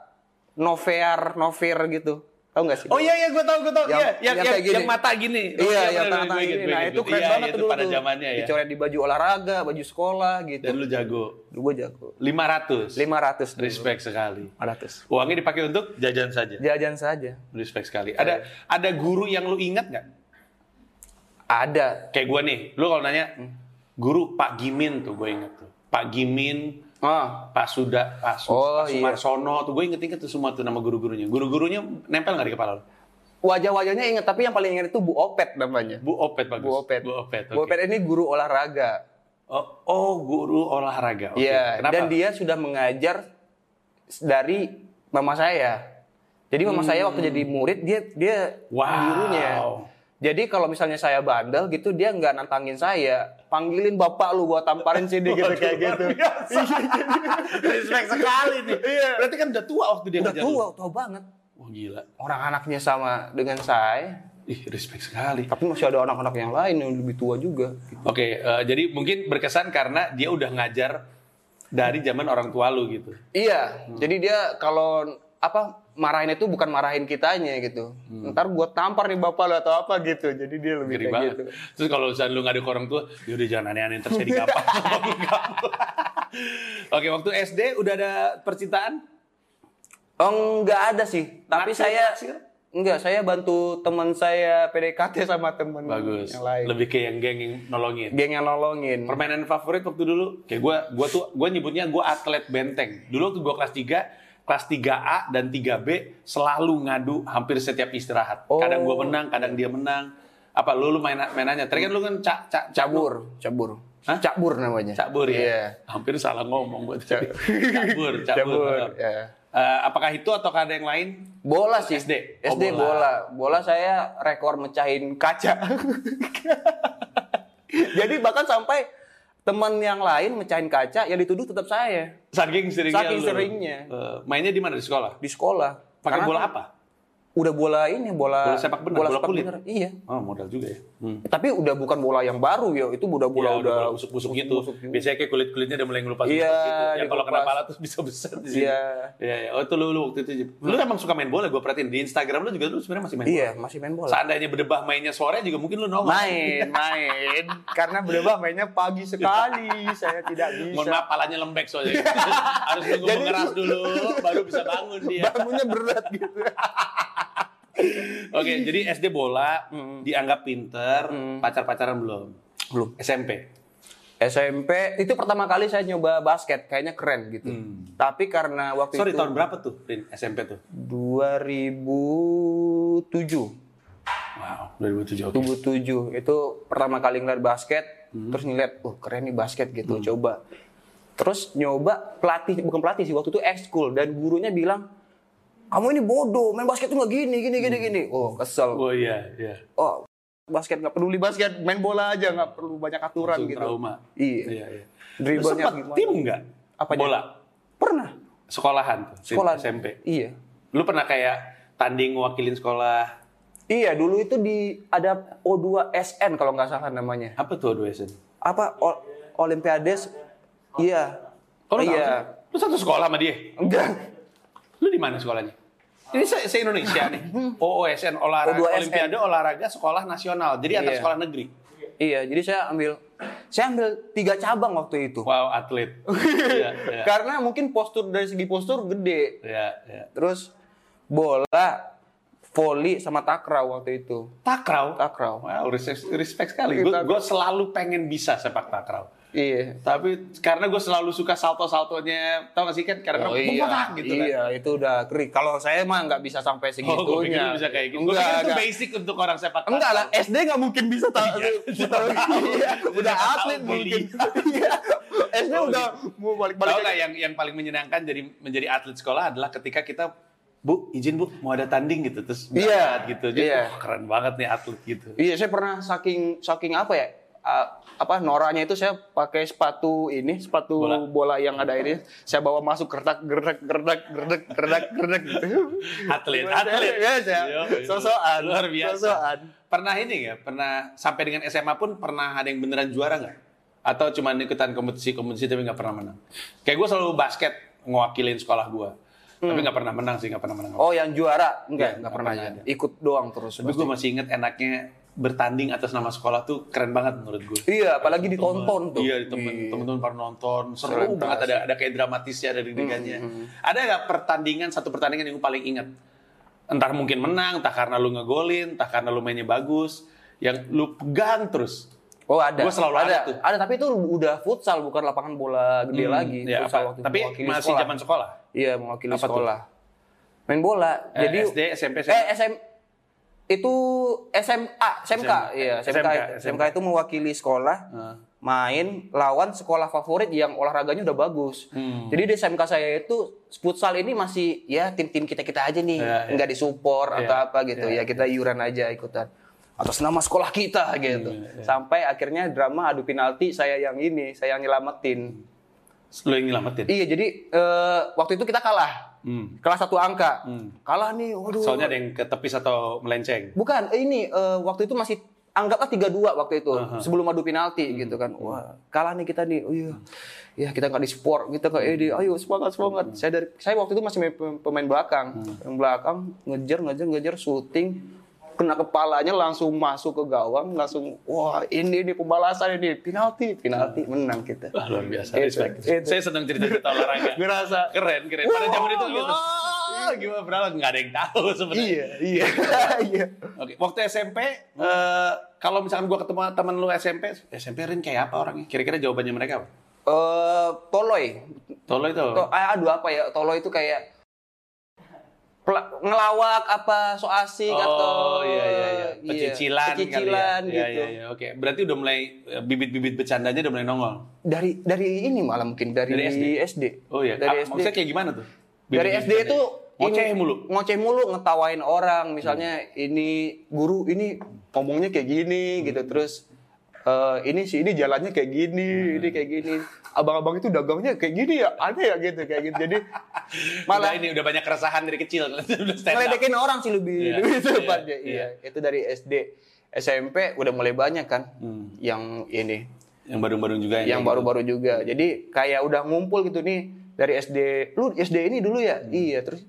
Novear, Nover gitu. Tahu nggak sih? Oh iya iya gue tau gue tau Yang- Iya, yang, yang yang, kayak gini. yang mata gini. Oh, Iya, yang gue inget, gini. Nah, itu keren Iya, banget itu tuh dulu pada tuh. zamannya ya. Dicoret di baju olahraga, baju sekolah gitu. Dan lu jago. Dulu gue jago. 500. 500 dulu. Respect sekali. 500. Uangnya dipakai untuk jajan saja. Jajan saja. Respect sekali. Ada ada guru yang lu ingat nggak? Ada. Kayak gue nih, lu kalau nanya guru Pak Gimin tuh gue inget tuh. Pak Gimin, Ah, Pak Suda, Pak, Su- Oh, Pak iya. Sumarsono tuh gue inget-inget tuh semua tuh nama guru-gurunya. Guru-gurunya nempel nggak di kepala lu? wajah-wajahnya ingat, tapi yang paling ingat itu Bu Opet namanya. Bu Opet bagus. Bu Opet. Bu Opet. Bu oke. Opet ini guru olahraga. Oh, oh, guru olahraga. Iya, Kenapa? dan dia sudah mengajar dari mama saya. Jadi mama saya waktu jadi murid dia dia Hmm. Wow. gurunya. Jadi kalau misalnya saya bandel gitu dia nggak nantangin saya, panggilin bapak lu gua tamparin sini gitu kayak gitu. Respect sekali nih. Berarti kan udah tua waktu dia Udah ngajar lu. tua, tua banget. Wah gila. Orang anaknya sama dengan saya, Ih, respect sekali. tapi masih ada anak-anak yang lain yang lebih tua juga. Oke, eh, jadi mungkin berkesan karena dia udah ngajar dari zaman orang tua lu gitu. Iya, Hmm. jadi dia kalau apa marahin itu bukan marahin kitanya gitu. Ntar gua tampar nih bapak lu atau apa gitu. Jadi dia lebih Hmm. Ngeri kayak banget. gitu. Terus kalau misalnya lu nggak ada ke orang tua, yaudah jangan aneh-aneh terus sama kamu. Oke, waktu SD udah ada percintaan? Oh, enggak ada sih. Tapi Naksir, saya naksir? enggak, saya bantu teman saya PDKT sama teman Bagus. yang lain. Lebih ke yang geng yang nolongin. Geng yang nolongin. Permainan favorit waktu dulu, kayak gue, gua tuh, gue nyebutnya gue atlet benteng. Dulu waktu gue kelas 3, kelas 3A dan 3B selalu ngadu hampir setiap istirahat. Oh. Kadang gue menang, kadang dia menang. Apa lu lu main mainannya? Tadi kan lu kan cak cak cabur, cabur. Hah? Cabur namanya. cabur ya. Iya. Hampir salah ngomong gue tadi. cabur, cabur. Cabur, ya. Eh, apakah itu atau ada yang lain? Bola sih. SD? Oh, SD bola. bola. Bola saya rekor mecahin kaca. Jadi bahkan sampai teman yang lain mecahin kaca, yang dituduh tetap saya Saking seringnya. Saking lu. seringnya. Eh, mainnya di mana di sekolah? di sekolah. Pakai bola kan apa? Udah bola ini, bola Bola sepak benar, bola sepak kulit? benar. Iya. Oh modal juga ya. Hmm. Tapi udah bukan bola yang baru ya, itu udah Ya, bola udah busuk-busuk gitu. busuk juga. Biasanya kayak kulit-kulitnya udah mulai ngelupas Iya, gitu. Yang kalau kena pala terus bisa besar. Iya. Iya, iya. Oh itu lu, lu waktu itu. Lu emang suka main bola, gue perhatiin. Di Instagram lu juga lu sebenarnya masih main bola. Iya, masih main bola. Seandainya berdebah mainnya sore juga mungkin lu nongol. Main, main. Karena berubah mainnya pagi sekali. Saya tidak bisa. Mohon maaf, palanya lembek soalnya. Harus nunggu mengeras dulu, baru bisa bangun dia. Bangunnya berat gitu. Oke, jadi SD bola, dianggap pinter, pacar-pacaran belum? Belum. SMP? SMP itu pertama kali saya nyoba basket, kayaknya keren gitu. Tapi karena waktu Sorry, itu tahun berapa tuh, Rin, SMP tuh? 2007. Wow, 2007, oke. 2007 itu pertama kali ngeliat basket, terus ngeliat, oh keren nih basket gitu, coba. Terus nyoba pelatih, bukan pelatih sih, waktu itu ekskul dan gurunya bilang, kamu ini bodoh, main basket tuh nggak gini, gini, gini, gini. Oh kesel. Oh iya, iya. Oh basket nggak peduli basket, main bola aja nggak perlu banyak aturan Langsung gitu. trauma. Iya. Iya, iya. Dribblenya gimana? tim nggak? Apanya? Bola? Pernah. Sekolahan tuh, Sekolah SMP. Iya. Lu pernah kayak tanding wakilin sekolah? Iya, dulu itu di ada O2SN kalau nggak salah namanya. Apa tuh dua SN? Apa o- Olimpiades? Iya. Oh, tahu iya. Lu satu sekolah sama dia? Enggak. Lu di mana sekolahnya? Ini se, se Indonesia nih. OOSN olahraga O2SN. Olimpiade olahraga sekolah nasional. Jadi antar Iya. sekolah negeri. Iya, jadi saya ambil saya ambil tiga cabang waktu itu. Wow, atlet. Iya, iya. Karena mungkin postur dari segi postur gede. Iya, iya. Terus bola volley sama takraw waktu itu. Takraw. Takraw. Wow, respect, respect sekali. Gue Takraw. selalu pengen bisa sepak takraw. Iya. Tapi karena gue selalu suka salto-saltonya, tau gak sih kan? Karena Oh iya, gitu kan. iya itu udah kering. Kalau saya mah nggak bisa sampai Oh, gue pikir segitunya. lu bisa kayak gitu. Gue itu basic untuk orang sepak takraw. Enggak lah, SD nggak mungkin bisa tahu. Iya, udah Siapa atlet mungkin. Iya, SD Oh, udah mau balik-balik. Tahu yang yang paling menyenangkan jadi menjadi atlet sekolah adalah ketika kita Bu, izin Bu, mau ada tanding gitu terus Iya, berangkat gitu. Jadi, iya. wah, keren banget nih atlet gitu. Iya, saya pernah saking saking apa ya? Ah, apa noranya itu saya pakai sepatu ini sepatu Bola. bola, yang ada ini saya bawa masuk gerdak gerdak gerdak gerdak gerdak gerdak gitu Atlet, atlet. ya saya Iya, iya. sosokan Luar biasa. sosokan Pernah ini nggak? Pernah sampai dengan SMA pun pernah ada yang beneran juara nggak? Atau cuma ikutan kompetisi-kompetisi tapi nggak pernah menang? Kayak gue selalu basket ngewakilin sekolah gue. Tapi nggak pernah menang sih, nggak pernah menang. oh yang juara Iya, enggak enggak nggak pernah pernah ya. ada. ikut doang terus Tapi gue masih inget enaknya bertanding atas nama sekolah tuh keren banget menurut gue. iya apalagi ditonton tuh Iya, temen temen-temen pada nonton, seru Keren banget ada ada kayak dramatisnya, ada deg-degannya. Ada nggak pertandingan satu pertandingan yang gue paling ingat? Entah mungkin menang, entah karena lu ngegolin, entah karena lu mainnya bagus, yang lu pegang terus. Oh ada. Gua selalu ada tuh. Ada tapi itu udah futsal bukan lapangan bola gede Hmm, lagi. ya, futsal apa- waktu tapi masih sekolah. zaman sekolah. Iya mewakili Apa tuh? sekolah. Main bola. Eh, Jadi SD, SMP, Eh SM itu SMA, SMK, iya SMK, SMK, SMK, itu mewakili sekolah. Main lawan sekolah favorit yang olahraganya udah bagus. Hmm. Jadi di SMK saya itu futsal ini masih ya tim-tim kita-kita aja nih, Ya, ya. nggak disupport Ya, atau apa gitu. ya, Ya, kita iuran aja ikutan. Atas nama sekolah kita gitu. Iya, Sampai akhirnya drama adu penalti saya yang ini, saya yang nyelamatin. Lu yang nyelamatin. Iya, jadi eh, waktu itu kita kalah. Hmm. Kelas satu angka. Hmm. Kalah nih, waduh. Soalnya ada yang ketepis atau melenceng. Bukan, eh, ini eh, waktu itu masih anggaplah 3-2 waktu itu Aha. sebelum adu penalti gitu kan. Wah, kalah nih kita nih. Oh iya. Ya kita nggak di sport, kita nggak ini. Ayo semangat semangat. Saya dari saya waktu itu masih main pem- pemain belakang. Pemain belakang ngejar ngejar ngejar syuting kena kepalanya langsung masuk ke gawang langsung wah ini ini pembalasan ini penalti penalti menang kita Wah, luar biasa. Itu, Respect. itu. Saya senang cerita-cerita olahraga. ngerasa Keren, keren. Pada zaman itu gitu. Gimana berapa nggak ada yang tahu sebenarnya. iya iya iya Oke, waktu SMP, eh, kalau misalkan gua ketemu teman lu SMP, SMP Rin kayak apa orangnya? Kira-kira jawabannya mereka apa? Eh, toloy Tolo itu. To, ah, aduh apa ya? Tolo itu kayak ngelawak apa so asik atau iya iya iya. iya, Pecicilan, pecicilan kali ya. gitu. Iya iya iya. Oke, berarti udah mulai eh, bibit-bibit bercandanya udah mulai nongol. Dari dari ini malah mungkin dari, Dari SD? SD. Oh iya. Dari Ah, SD. Maksudnya kayak gimana tuh? Dari Bibit-bibit SD itu ngoceh mulu. Ngoceh mulu ngetawain orang, misalnya ini guru ini ngomongnya kayak gini Hmm. gitu terus eh, ini sih ini jalannya kayak gini, Hmm. ini kayak gini. Abang-abang itu dagangnya kayak gini ya, aneh ya gitu kayak gitu. Jadi Malah malah ini udah banyak keresahan dari kecil. Udah ngeledekin orang sih lebih Iya, lebih iya, tepatnya. iya. Iya. itu dari SD, SMP udah mulai banyak kan Hmm. yang ini, Yang baru-baru juga yang gitu. baru-baru juga. Jadi kayak udah ngumpul gitu nih dari SD. Lu SD ini dulu ya? Hmm. Iya, terus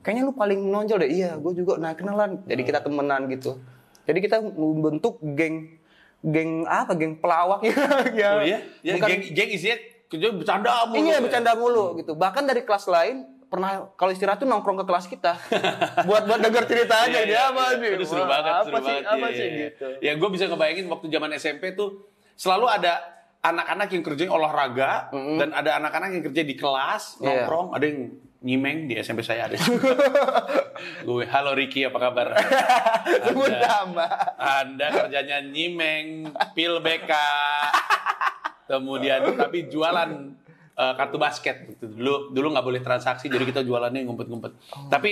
kayaknya lu paling menonjol deh. Iya, gue juga nah kenalan. Jadi kita temenan gitu. Jadi kita membentuk geng geng apa? Geng pelawak ya. ya. Oh iya? Ya, Bukan- geng, geng isinya kerja bercanda mulu. Iya ya? bercanda mulu gitu. Bahkan dari kelas lain pernah kalau istirahat tuh nongkrong ke kelas kita buat buat denger cerita aja Iya, dia iya, apa iya. nih Aduh, seru banget, apa seru sih banget. apa Iya, sih iya, iya. gitu Ya gue bisa ngebayangin waktu zaman SMP tuh selalu ada anak-anak yang kerjanya olahraga dan ada anak-anak yang kerja di kelas Iya. nongkrong, ada yang nyimeng di SMP saya ada. gue, halo Ricky apa kabar? sebut Anda, nama anda kerjanya nyimeng, pil BK, kemudian tapi jualan eh, kartu basket. Dulu dulu nggak boleh transaksi, jadi kita jualannya ngumpet-ngumpet. Tapi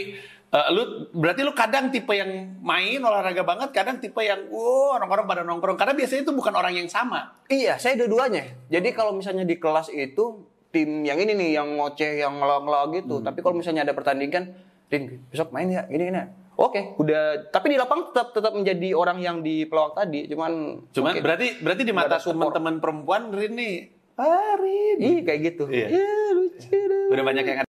eh, lu berarti lu kadang tipe yang main olahraga banget, kadang tipe yang wow orang-orang pada nongkrong. Karena biasanya itu bukan orang yang sama. iya saya dua-duanya jadi kalau misalnya di kelas itu tim yang ini nih yang ngoceh yang ngelawak-ngelawak Hmm. gitu tapi kalau misalnya ada pertandingan Rin besok main ya gini gini. Oke udah. Tapi di lapangan tetap tetap menjadi orang yang di pelawak tadi cuman Cuman oke. berarti berarti di mata teman-teman perempuan Rin nih Rin. Ih, kayak gitu. Iya. Iya, lucu udah banyak yang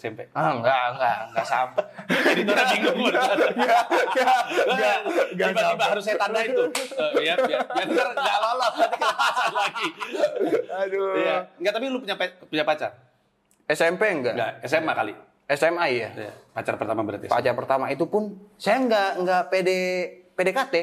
SMP. ah enggak enggak enggak sampai Jadi orang bingung. enggak enggak enggak Tiba-tiba harus saya tandain tuh. Eh, ya, biar, biar ntar nggak lolos, nanti kelepasan lagi. aduh Iya. Enggak, tapi lu punya punya pacar? SMP enggak Enggak, SMA kali. SMA ya. Ya, pacar pertama berarti. Pacar pertama itu pun saya nggak nggak PD PDKT.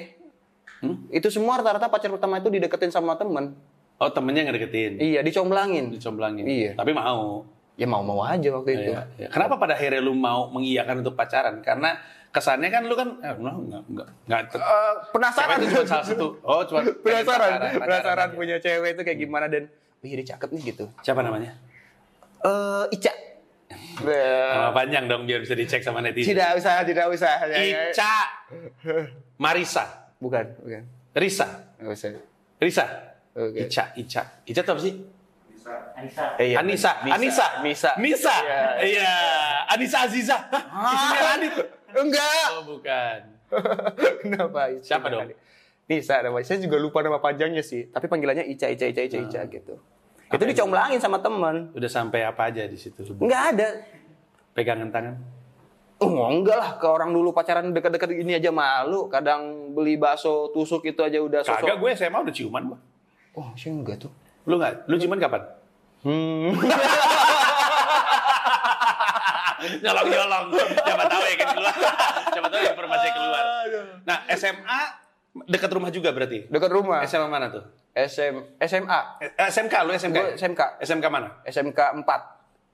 Hmm? Itu semua rata-rata pacar pertama itu dideketin sama temen. Oh, temennya ngedeketin. Iya, dicomblangin. Dicomblangin. Iya. Tapi mau. Ya mau-mau aja waktu itu. Iya, iya. Kenapa pada akhirnya lu mau mengiyakan untuk pacaran? Karena kesannya kan lu kan eh, enggak enggak enggak enggak Eh, penasaran itu cuma salah satu. Oh, cuma penasaran, pacaran, penasaran aja. punya cewek itu kayak gimana dan wih dia cakep nih gitu. Siapa namanya? Eh Ica. Nama panjang dong biar bisa dicek sama netizen. Tidak usah, tidak usah. Ya, ya. Ica Marisa. Bukan, bukan. Risa. Nggak usah. Risa. Oke. Ica, Ica. Ica itu apa sih? Eh, iya. Anissa. Anissa, Nisa. Nisa, Iya. iya, Anissa Aziza, Hah, istrinya Adit. Enggak. Oh bukan. Kenapa? Ica? Siapa dong? Nisa namanya. Saya juga lupa nama panjangnya sih. Tapi panggilannya Ica, Ica, Ica, Ica, Ica gitu. Apa itu dicomblangin sama teman. Udah sampai apa aja di situ? Enggak ada. Pegangan tangan. Oh enggak lah, ke orang dulu pacaran deket-deket ini aja malu. Kadang beli bakso tusuk itu aja udah sosok. Kagak gue SMA udah ciuman gua. Oh, sih enggak tuh. Lu nggak? Lu ciuman kapan? Hmm. nyolong nyolong. Siapa tahu ya kan keluar. Siapa tahu informasi keluar. Nah SMA dekat rumah juga berarti. Dekat rumah. SMA mana tuh? SM, SMA. Eh, SMK lu SMK. Gue SMK. SMK mana? SMK 4.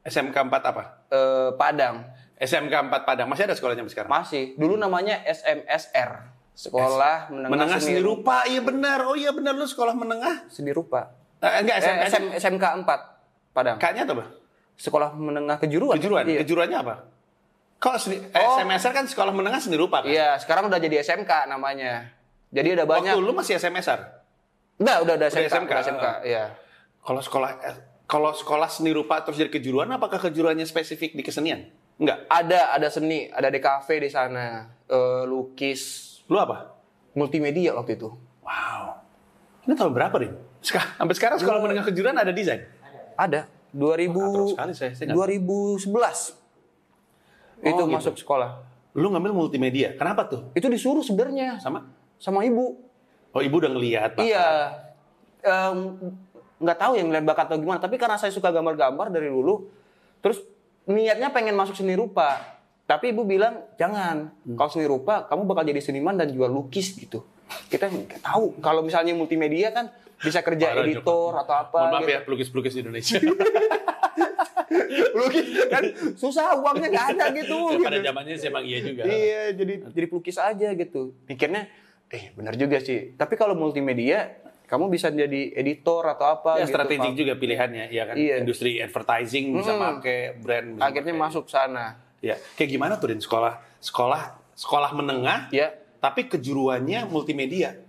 SMK 4 apa? Eh, Padang. SMK 4 Padang. Masih ada sekolahnya sekarang? Masih. Dulu namanya SMSR. Sekolah Menengah, Menengah seni rupa. Iya benar. Oh iya benar lu sekolah menengah. Seni rupa. Eh, enggak Eh, SMK. SM, SMK 4. Padang. K-nya apa? Sekolah Menengah Kejuruan. Kejuruan. Iya. Kejuruannya apa? Kok seni, eh, Oh. SMSR kan sekolah menengah seni rupa kan? Iya, sekarang udah jadi SMK namanya. Jadi ada banyak. Waktu lu masih SMSR? Enggak, udah ada Udah SMK. SMK. udah SMK. Iya. Kalau sekolah eh, kalau sekolah seni rupa terus jadi kejuruan, apakah kejuruannya spesifik di kesenian? Enggak. Ada ada seni, ada DKV di sana, eh, lukis, Lu apa? multimedia waktu itu. Wow. Ini tahun berapa, Rin? Seka- sampai sekarang sekolah menengah kejuruan ada desain? Ada. 2000 Wah, terus sekali saya- saya nggak- 2011. itu gitu. masuk sekolah. Lu ngambil multimedia. Kenapa tuh? Itu disuruh sebenarnya Sama? sama ibu. Oh, ibu udah ngelihat. Iya. Nggak tahu yang ngeliat bakat atau gimana, tapi karena saya suka gambar-gambar dari dulu, terus niatnya pengen masuk seni rupa. Tapi ibu bilang, jangan. Hmm. Kalau seni rupa, kamu bakal jadi seniman dan jual lukis gitu. Kita nggak tahu. Kalau misalnya multimedia kan bisa kerja Parah, editor atau apa. Mohon maaf gitu. ya, pelukis-pelukis Indonesia. Lukis kan susah uangnya nggak ada gitu. Pada gitu. zamannya sih emang iya juga. Iya, jadi jadi pelukis aja gitu. Pikirnya, eh benar juga sih. Tapi kalau multimedia, kamu bisa jadi editor atau apa Ya, gitu. strategik juga pilihannya, ya kan. Iya. Industri advertising bisa Hmm. pakai brand. bisa Akhirnya pakai- masuk sana. Ya, kayak gimana tuh Rin sekolah sekolah sekolah menengah, Ya, tapi kejuruannya multimedia.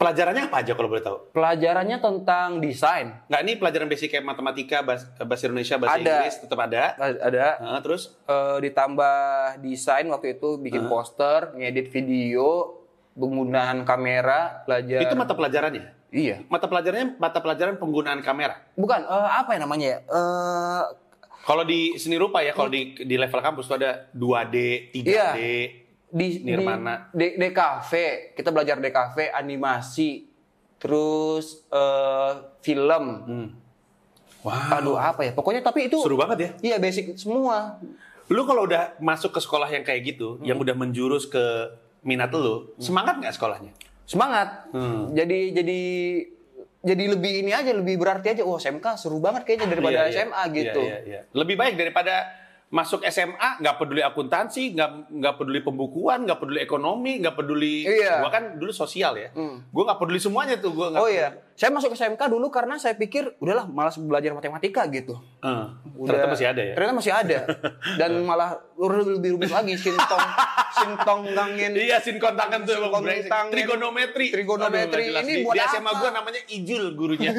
Pelajarannya apa aja kalau boleh tahu? pelajarannya tentang desain. Nggak ini pelajaran basic kayak matematika, bahasa, bahasa Indonesia, bahasa Ada. Inggris tetap ada. Ada Nah, terus eh, ditambah desain waktu itu bikin poster, ngedit video, penggunaan kamera, belajar. itu mata pelajarannya. Iya. Mata pelajarannya mata pelajaran penggunaan kamera. Bukan eh, apa ya namanya ya? Eh, Kalau di seni rupa ya, kalau di di level kampus tuh ada 2D, 3D. Iya. Di Nirmana. di DKV kita belajar DKV animasi terus eh, film Hmm. Wow. aduh apa ya pokoknya tapi itu Seru banget ya. iya basic semua Lu kalau udah masuk ke sekolah yang kayak gitu, yang Hmm. udah menjurus ke minat lu, semangat nggak sekolahnya? semangat Hmm. jadi jadi jadi lebih ini aja lebih berarti aja wah SMK seru banget kayaknya Iya, daripada iya. SMA Iya, gitu iya, iya. Lebih baik daripada masuk SMA nggak peduli akuntansi, nggak nggak peduli pembukuan, nggak peduli ekonomi, nggak peduli. Iya. Gua kan dulu sosial ya. Hmm. Gua nggak peduli semuanya tuh. Gua nggak oh iya saya masuk SMK dulu karena saya pikir udahlah malas belajar matematika gitu Eh, Udah- ternyata masih ada ya. ternyata masih ada dan malah lebih lebih rumit lagi sintong sintong gangin Iya, sinkon tangan tuh. Sinkon tangan. Trigonometri. Trigonometri. Aduh, jelas. Ini buat di SMA apa? gua namanya Ijul gurunya.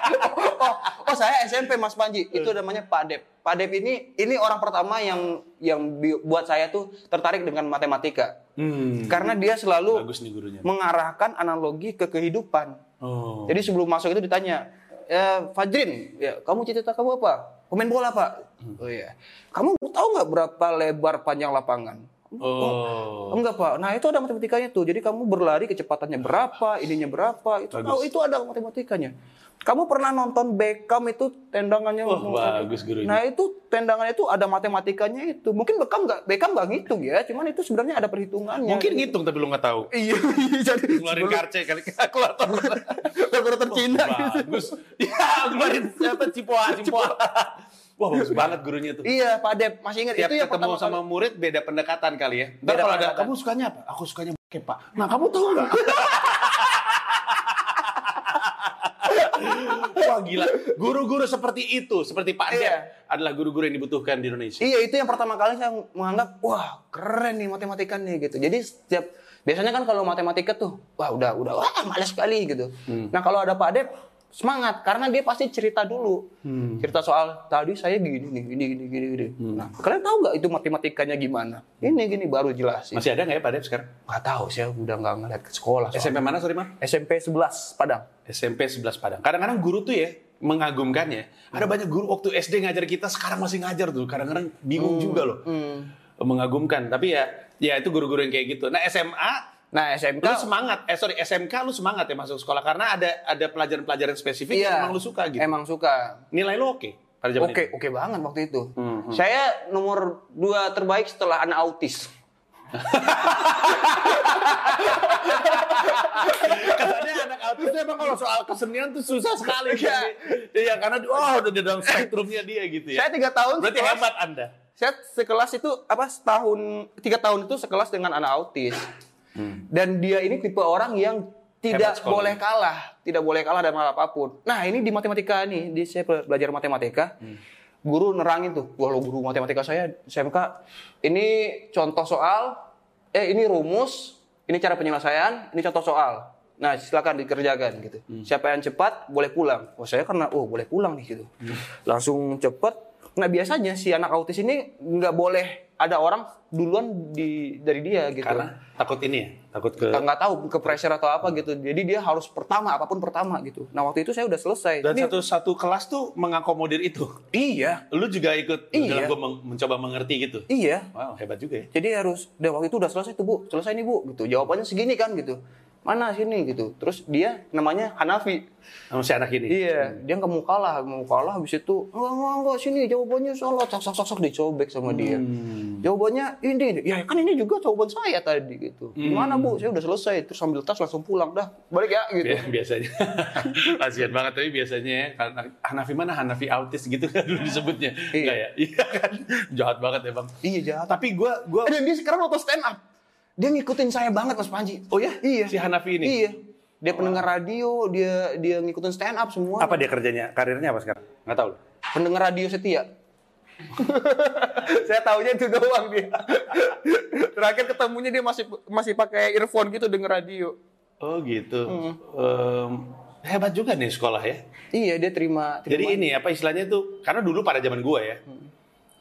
oh, oh saya SMP Mas Panji itu namanya Pak Dep Pak Dep ini ini orang pertama yang yang buat saya tuh tertarik dengan matematika hmm. karena dia selalu Bagus nih gurunya. mengarahkan analogi ke kehidupan Oh. jadi sebelum masuk itu ditanya ya Fajrin ya kamu cita-cita kamu apa pemain bola pak oh iya kamu tahu nggak berapa lebar panjang lapangan Oh. Enggak pak, nah itu ada matematikanya tuh. Jadi kamu berlari kecepatannya berapa, ininya berapa, itu Bagus. tahu itu ada matematikanya. Kamu pernah nonton Beckham itu tendangannya? Wah, bagus gurunya. Nah itu tendangannya itu ada matematikanya itu. Mungkin Beckham nggak Beckham nggak ngitung ya, cuman itu sebenarnya ada perhitungannya. Mungkin ngitung tapi lu nggak tahu. Iya, iya, jadi Keluarin karce kali kalkulator. kalkulator Cina. gitu. bagus. Ya, keluarin apa cipoa, cipoa. Wah, bagus banget gurunya tuh. Iya, Pak Dep, masih ingat Tiap itu yang ketemu sama kali. murid beda pendekatan kali ya. Ntar Beda kalau ada kamu sukanya apa? Aku sukanya bokep, Pak. Nah, kamu tahu nggak? Wah gila, guru-guru seperti itu, seperti Pak Dep, Iya. adalah guru-guru yang dibutuhkan di Indonesia. Iya, itu yang pertama kali saya menganggap, wah keren nih matematika nih gitu. Jadi setiap biasanya kan kalau matematika tuh, wah udah udah wah males sekali gitu. Hmm. Nah kalau ada Pak Dep semangat karena dia pasti cerita dulu, Hmm. cerita soal tadi saya gini nih, gini gini gini gini. Nah kalian tahu nggak itu matematikanya gimana? Ini gini baru jelasin. Masih ada nggak ya Pak Dep sekarang? Nggak tahu, saya udah nggak ngeliat ke sekolah. soalnya. SMP mana sorry Mas? SMP 11 Padang. SMP 11 Padang. Kadang-kadang guru tuh ya mengagumkan ya. Ada banyak guru waktu SD ngajar kita sekarang masih ngajar tuh. Kadang-kadang bingung juga loh. Mengagumkan. Tapi ya ya itu guru-guru yang kayak gitu. Nah SMA Nah SMK lu semangat. Eh sorry SMK lu semangat ya masuk sekolah karena ada ada pelajaran-pelajaran spesifik iya, yang emang lu suka gitu. Emang suka. Nilai lu oke pada zaman Oke, itu. oke banget waktu itu. Hmm, Saya nomor dua terbaik setelah anak autis. Katanya anak autis emang kalau soal kesenian tuh susah sekali. Iya. Iya karena oh udah di dalam spektrumnya dia gitu ya. Saya tiga tahun. Berarti sekelas- hebat Anda. Saya sekelas itu apa setahun tiga tahun itu sekelas dengan anak autis. Dan dia ini tipe orang yang tidak boleh kalah, tidak boleh kalah dalam hal apa pun. Nah ini di matematika nih, di saya be- belajar matematika, guru nerangin tuh, kalau guru matematika saya SMK, ini contoh soal, eh ini rumus, ini cara penyelesaian, ini contoh soal. Nah silakan dikerjakan gitu. Siapa yang cepat boleh pulang. Oh saya karena oh boleh pulang nih gitu. Langsung cepet. Nah biasanya si anak autis ini nggak boleh ada orang duluan di dari dia gitu. Karena takut ini ya, takut ke Nggak- tahu ke pressure atau apa gitu. Jadi dia harus pertama apa pun pertama gitu. Nah waktu itu saya udah selesai. dan satu satu kelas tuh mengakomodir itu. iya, Lu juga ikut Iya. dalam gua meng- mencoba mengerti gitu. iya. Wow, hebat juga ya. Jadi harus, dan waktu itu udah selesai tuh bu, selesai nih bu, gitu. Jawabannya segini kan gitu. Mana sini gitu. Terus dia namanya Hanafi. Sama si anak ini. Iya, dia nggak mau kalah, mau kalah habis itu enggak enggak enggak sini jawabannya salah, sok sok sok sok dicobek sama dia. Hmm. Jawabannya ini, ya kan ini juga jawaban saya tadi gitu. Gimana bu? Saya udah selesai, terus ambil tas langsung pulang dah, balik ya gitu. Bi- biasanya kasihan banget tapi biasanya ya karena Hanafi mana Hanafi autis gitu kan dulu disebutnya Iya. Ya iya kan jahat banget ya bang Iya jahat. tapi gua gua Eh, dan dia sekarang nonton stand up. Dia ngikutin saya banget Mas Panji. oh ya Iya. si Hanafi ini Iya. Dia pendengar radio, dia dia ngikutin stand up semua. apa dia kerjanya karirnya apa sekarang nggak tahu Pendengar radio setia. saya taunya itu doang dia. Terakhir ketemunya dia masih masih pakai earphone gitu denger radio. oh gitu Hmm. Em, hebat juga nih sekolah ya Iya, dia terima, terima. jadi ini apa istilahnya tuh karena dulu pada zaman gua ya Hmm.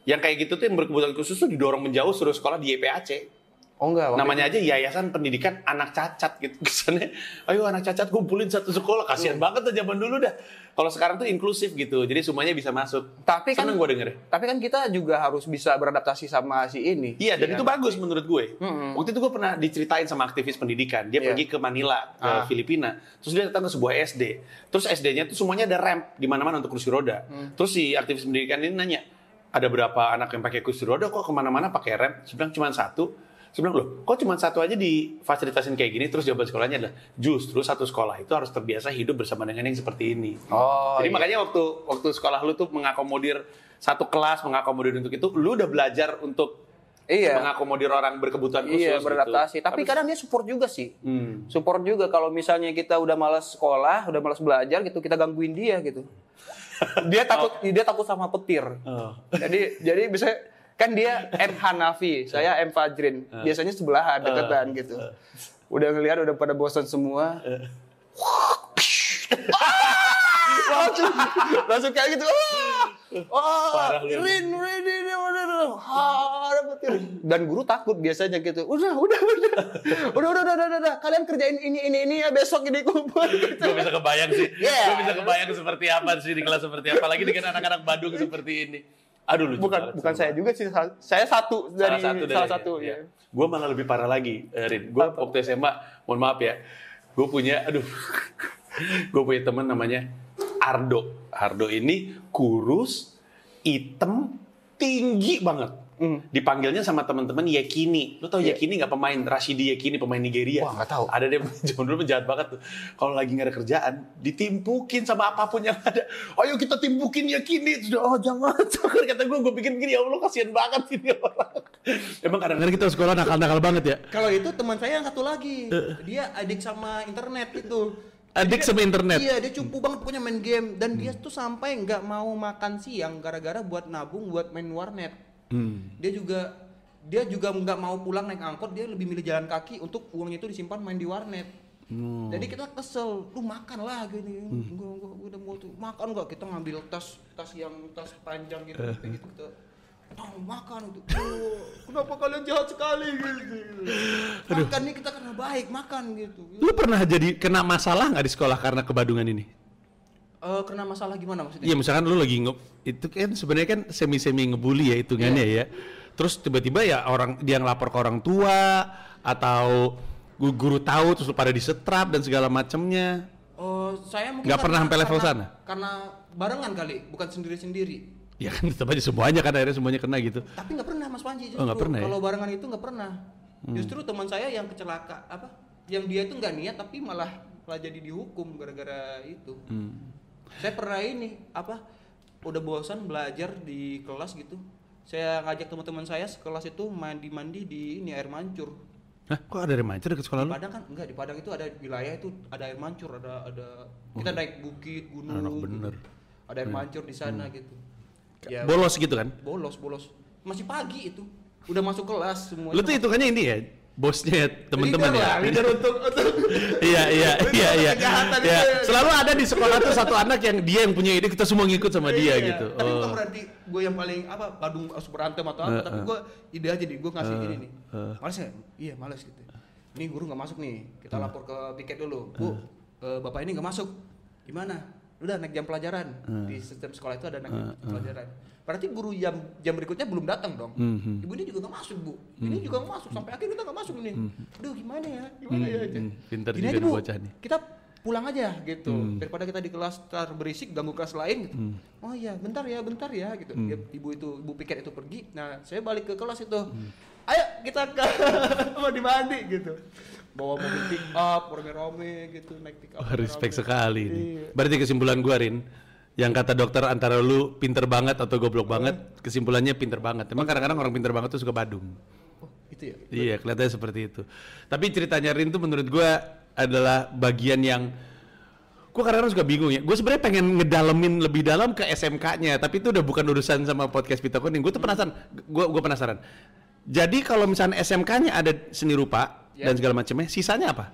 yang kayak gitu tuh yang berkebutuhan khusus tuh didorong menjauh suruh sekolah di YPAC Oh enggak, waktu namanya aja Yayasan Pendidikan Anak Cacat gitu kesannya. Ayo anak cacat kumpulin satu sekolah. Kasihan banget tuh zaman dulu dah. Kalau sekarang tuh inklusif gitu jadi semuanya bisa masuk. Tapi kan- gue denger. Tapi kan kita juga harus bisa beradaptasi sama si ini. iya dan itu bagus menurut gue. Mm-mm. waktu itu gue pernah diceritain sama aktivis pendidikan. Dia Iya. pergi ke Manila ke Ah. Filipina. Terus dia datang ke sebuah SD terus SD-nya tuh semuanya ada ramp di mana-mana untuk kursi roda. Hmm. terus si aktivis pendidikan ini nanya ada berapa anak yang pakai kursi roda kok? Ke mana-mana pakai ramp saya bilang cuma satu saya bilang loh kok cuma satu aja difasilitasin kayak gini terus jawaban sekolahnya adalah justru satu sekolah itu harus terbiasa hidup bersama dengan yang seperti ini Oh. jadi iya. makanya waktu waktu sekolah lu tuh mengakomodir satu kelas mengakomodir untuk itu lu udah belajar untuk Iya. mengakomodir orang berkebutuhan khusus Iya, beradaptasi. gitu. Tapi kadang dia support juga sih. Hmm. Support juga kalau misalnya kita udah malas sekolah, udah malas belajar gitu, kita gangguin dia gitu. Dia takut dia takut sama petir. Oh. Jadi jadi bisa kan dia M Hanafi, saya M Fajrin. Biasanya sebelahan deketan gitu. Udah ngelihat udah pada bosan semua. langsung langsung kayak gitu. Oh. Rin, Rin, Rin. Dan guru takut biasanya gitu. Udah, udah, udah. Udah, udah, udah, udah, udah, udah. Kalian kerjain ini, ini, ini ya besok ini kumpul. gue bisa kebayang sih. Iya. Gue bisa kebayang seperti apa sih di kelas seperti apa. Lagi dengan anak-anak Badung seperti ini. Aduh lucu Bukan, banget, bukan saya juga sih. Saya satu dari salah satu dari salah satu. ya. ya. Gue malah lebih parah lagi, eh, Rin. Gue waktu SMA, mohon maaf ya, gue punya, aduh, gue punya teman namanya Ardo. Ardo ini kurus, hitam, tinggi banget. Dipanggilnya sama teman-teman Yekini. Lu tau Yekini nggak pemain Rashidi Yekini pemain Nigeria? Wah, nggak tahu. Ada dia zaman dulu jahat banget tuh. Kalau lagi nggak ada kerjaan, ditimpukin sama apa pun yang ada. Ayo kita timpukin Yekini. Oh jangan, kata gue. Gue pikir gini, ya Allah kasihan banget ini orang. Emang kadang-kadang kita sekolah nakal-nakal banget ya. Kalau itu teman saya yang satu lagi, dia adik sama internet itu. Adik sama internet? Iya, dia cupu banget pokoknya main game dan dia tuh sampai nggak mau makan siang gara-gara buat nabung buat main warnet. Dia juga dia juga nggak mau pulang naik angkot, dia lebih milih jalan kaki untuk uangnya itu disimpan main di warnet. Jadi kita kesel, lu makan lah gini. Gua, gua, gua udah mau tuh makan nggak? Kita ngambil tas tas yang tas panjang gitu, kayak gitu. Kita, Tong makan itu. Oh, kenapa kalian jahat sekali gitu. Makan nih kita karena baik makan gitu. Lu pernah jadi kena masalah nggak di sekolah karena kebadungan ini? Eh, kena masalah gimana maksudnya? Iya misalkan lu lagi nge itu kan sebenarnya kan semi semi ngebully ya hitungannya ya. Terus tiba-tiba ya orang dia ngelapor ke orang tua atau gu- guru tahu terus pada disetrap dan segala macamnya. Oh, saya mungkin Nggak pernah sampai level karena- sana? Karena barengan kali, bukan sendiri-sendiri. Ya kan tetap aja semuanya kan akhirnya semuanya kena gitu. Tapi nggak pernah Mas Panji justru. Oh, pernah ya? Kalau barengan itu nggak pernah. Justru teman saya yang kecelaka apa? Yang dia itu nggak niat tapi malah malah jadi dihukum gara-gara itu. Hmm. Saya pernah ini apa? Udah bosan belajar di kelas gitu. Saya ngajak teman-teman saya sekelas itu mandi-mandi di ini air mancur. Hah, kok ada remaja dekat sekolah Di lu? Padang kan enggak di Padang itu ada wilayah itu ada air mancur, ada ada kita naik bukit, gunung. Anak gitu. bener. Ada air mancur di sana gitu. Ya, Bolos gitu kan? bolos, bolos. Masih pagi itu. Udah masuk kelas semuanya. Lu tuh hitungannya ini ya, bosnya teman-teman ya. lah, leader untuk untuk Iya iya iya iya. Iya. itu. Selalu ada di sekolah tuh satu anak yang dia yang punya ide kita semua ngikut sama dia Iya, gitu. Tapi Oh. bukan berarti gue yang paling apa Badung harus berantem atau apa, Eh, tapi eh. gue ide aja nih, gue ngasih Eh, ini nih. eh. Males ya? Iya, males gitu. Ini guru nggak masuk nih, kita lapor ke piket dulu. Bu, eh, bapak ini nggak masuk. Gimana? Udah naik jam pelajaran. Di sistem sekolah itu ada naik jam pelajaran. Berarti guru jam jam berikutnya belum datang dong. Mhm. Ibu ini juga nggak masuk bu. Ini juga nggak masuk sampai akhirnya kita nggak masuk nih. Aduh gimana ya? Gimana ya? Mhm. Pinter Gini juga aja, nih Bu. bocah nih. Kita pulang aja gitu daripada kita di kelas tar berisik ganggu kelas lain gitu. Hmm. Oh iya, bentar ya, bentar ya gitu. Ya, ibu itu ibu piket itu pergi. Nah, saya balik ke kelas itu. Hmm. Ayo kita ke mau mandi gitu. Bawa mobil pick up, rame-rame gitu, naik pick up. Wah, respect rame-rame. sekali ini. Iya. Berarti kesimpulan gua Rin, yang kata dokter antara lu pinter banget atau goblok banget, kesimpulannya pinter banget. Emang kadang-kadang orang pinter banget tuh suka badung. Oh, itu ya. Iya, kelihatannya seperti itu. Tapi ceritanya Rin tuh menurut gua adalah bagian yang gua kadang-kadang suka bingung ya. Gue sebenarnya pengen ngedalemin lebih dalam ke SMK-nya, tapi itu udah bukan urusan sama podcast Pita Kuning. Gue tuh penasaran, gua gua penasaran. Jadi kalau misalnya SMK-nya ada seni rupa Ya. dan segala macamnya, sisanya apa?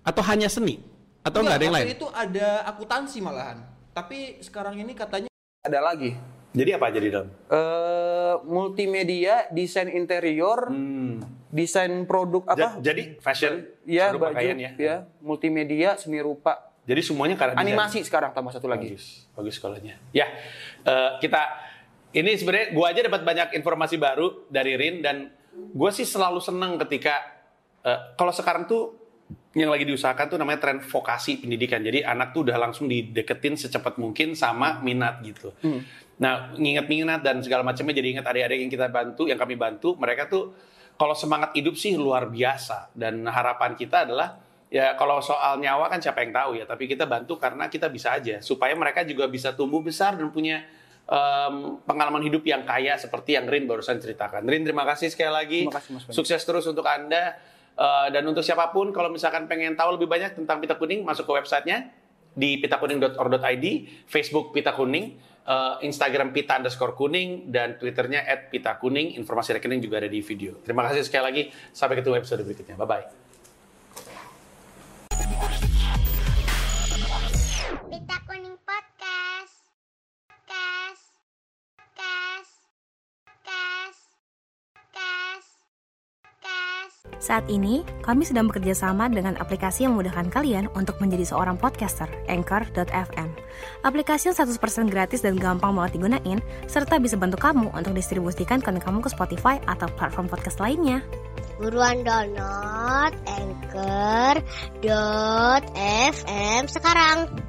Atau hanya seni? Atau nggak ada yang lain? itu ada akuntansi malahan. Tapi sekarang ini katanya Ada lagi. Jadi apa aja di dalam? Eh multimedia, desain interior, desain produk apa? Ja- jadi fashion, produk baju, pakaian ya. ya. multimedia, seni rupa, Jadi semuanya karena animasi sekarang tambah satu lagi. Bagus, bagus sekolahnya. Ya, eh, kita ini sebenarnya gua aja dapat banyak informasi baru dari Rin dan gue sih selalu senang ketika eh, kalau sekarang tuh yang lagi diusahakan tuh namanya tren vokasi pendidikan. Jadi anak tuh udah langsung dideketin secepat mungkin sama minat gitu. Nah, nginget minat dan segala macamnya jadi ingat adik-adik yang kita bantu, yang kami bantu, mereka tuh kalau semangat hidup sih luar biasa dan harapan kita adalah ya kalau soal nyawa kan siapa yang tahu ya, tapi kita bantu karena kita bisa aja supaya mereka juga bisa tumbuh besar dan punya em, pengalaman hidup yang kaya seperti yang Rin barusan ceritakan. Rin terima kasih sekali lagi. Terima kasih, Mas. Sukses terus untuk Anda Eh, dan untuk siapa pun kalau misalkan pengen tahu lebih banyak tentang Pita Kuning masuk ke websitenya di pitakuning.or.id, Facebook Pita Kuning, eh, Instagram Pita underscore kuning, dan Twitternya at Pita Kuning. Informasi rekening juga ada di video. Terima kasih sekali lagi. Sampai ketemu episode berikutnya. Bye-bye. Saat ini, kami sedang bekerja sama dengan aplikasi yang memudahkan kalian untuk menjadi seorang podcaster, Anchor.fm. Aplikasi yang 100% gratis dan gampang banget digunain, serta bisa bantu kamu untuk distribusikan konten kamu ke Spotify atau platform podcast lainnya. Buruan download Anchor.fm sekarang.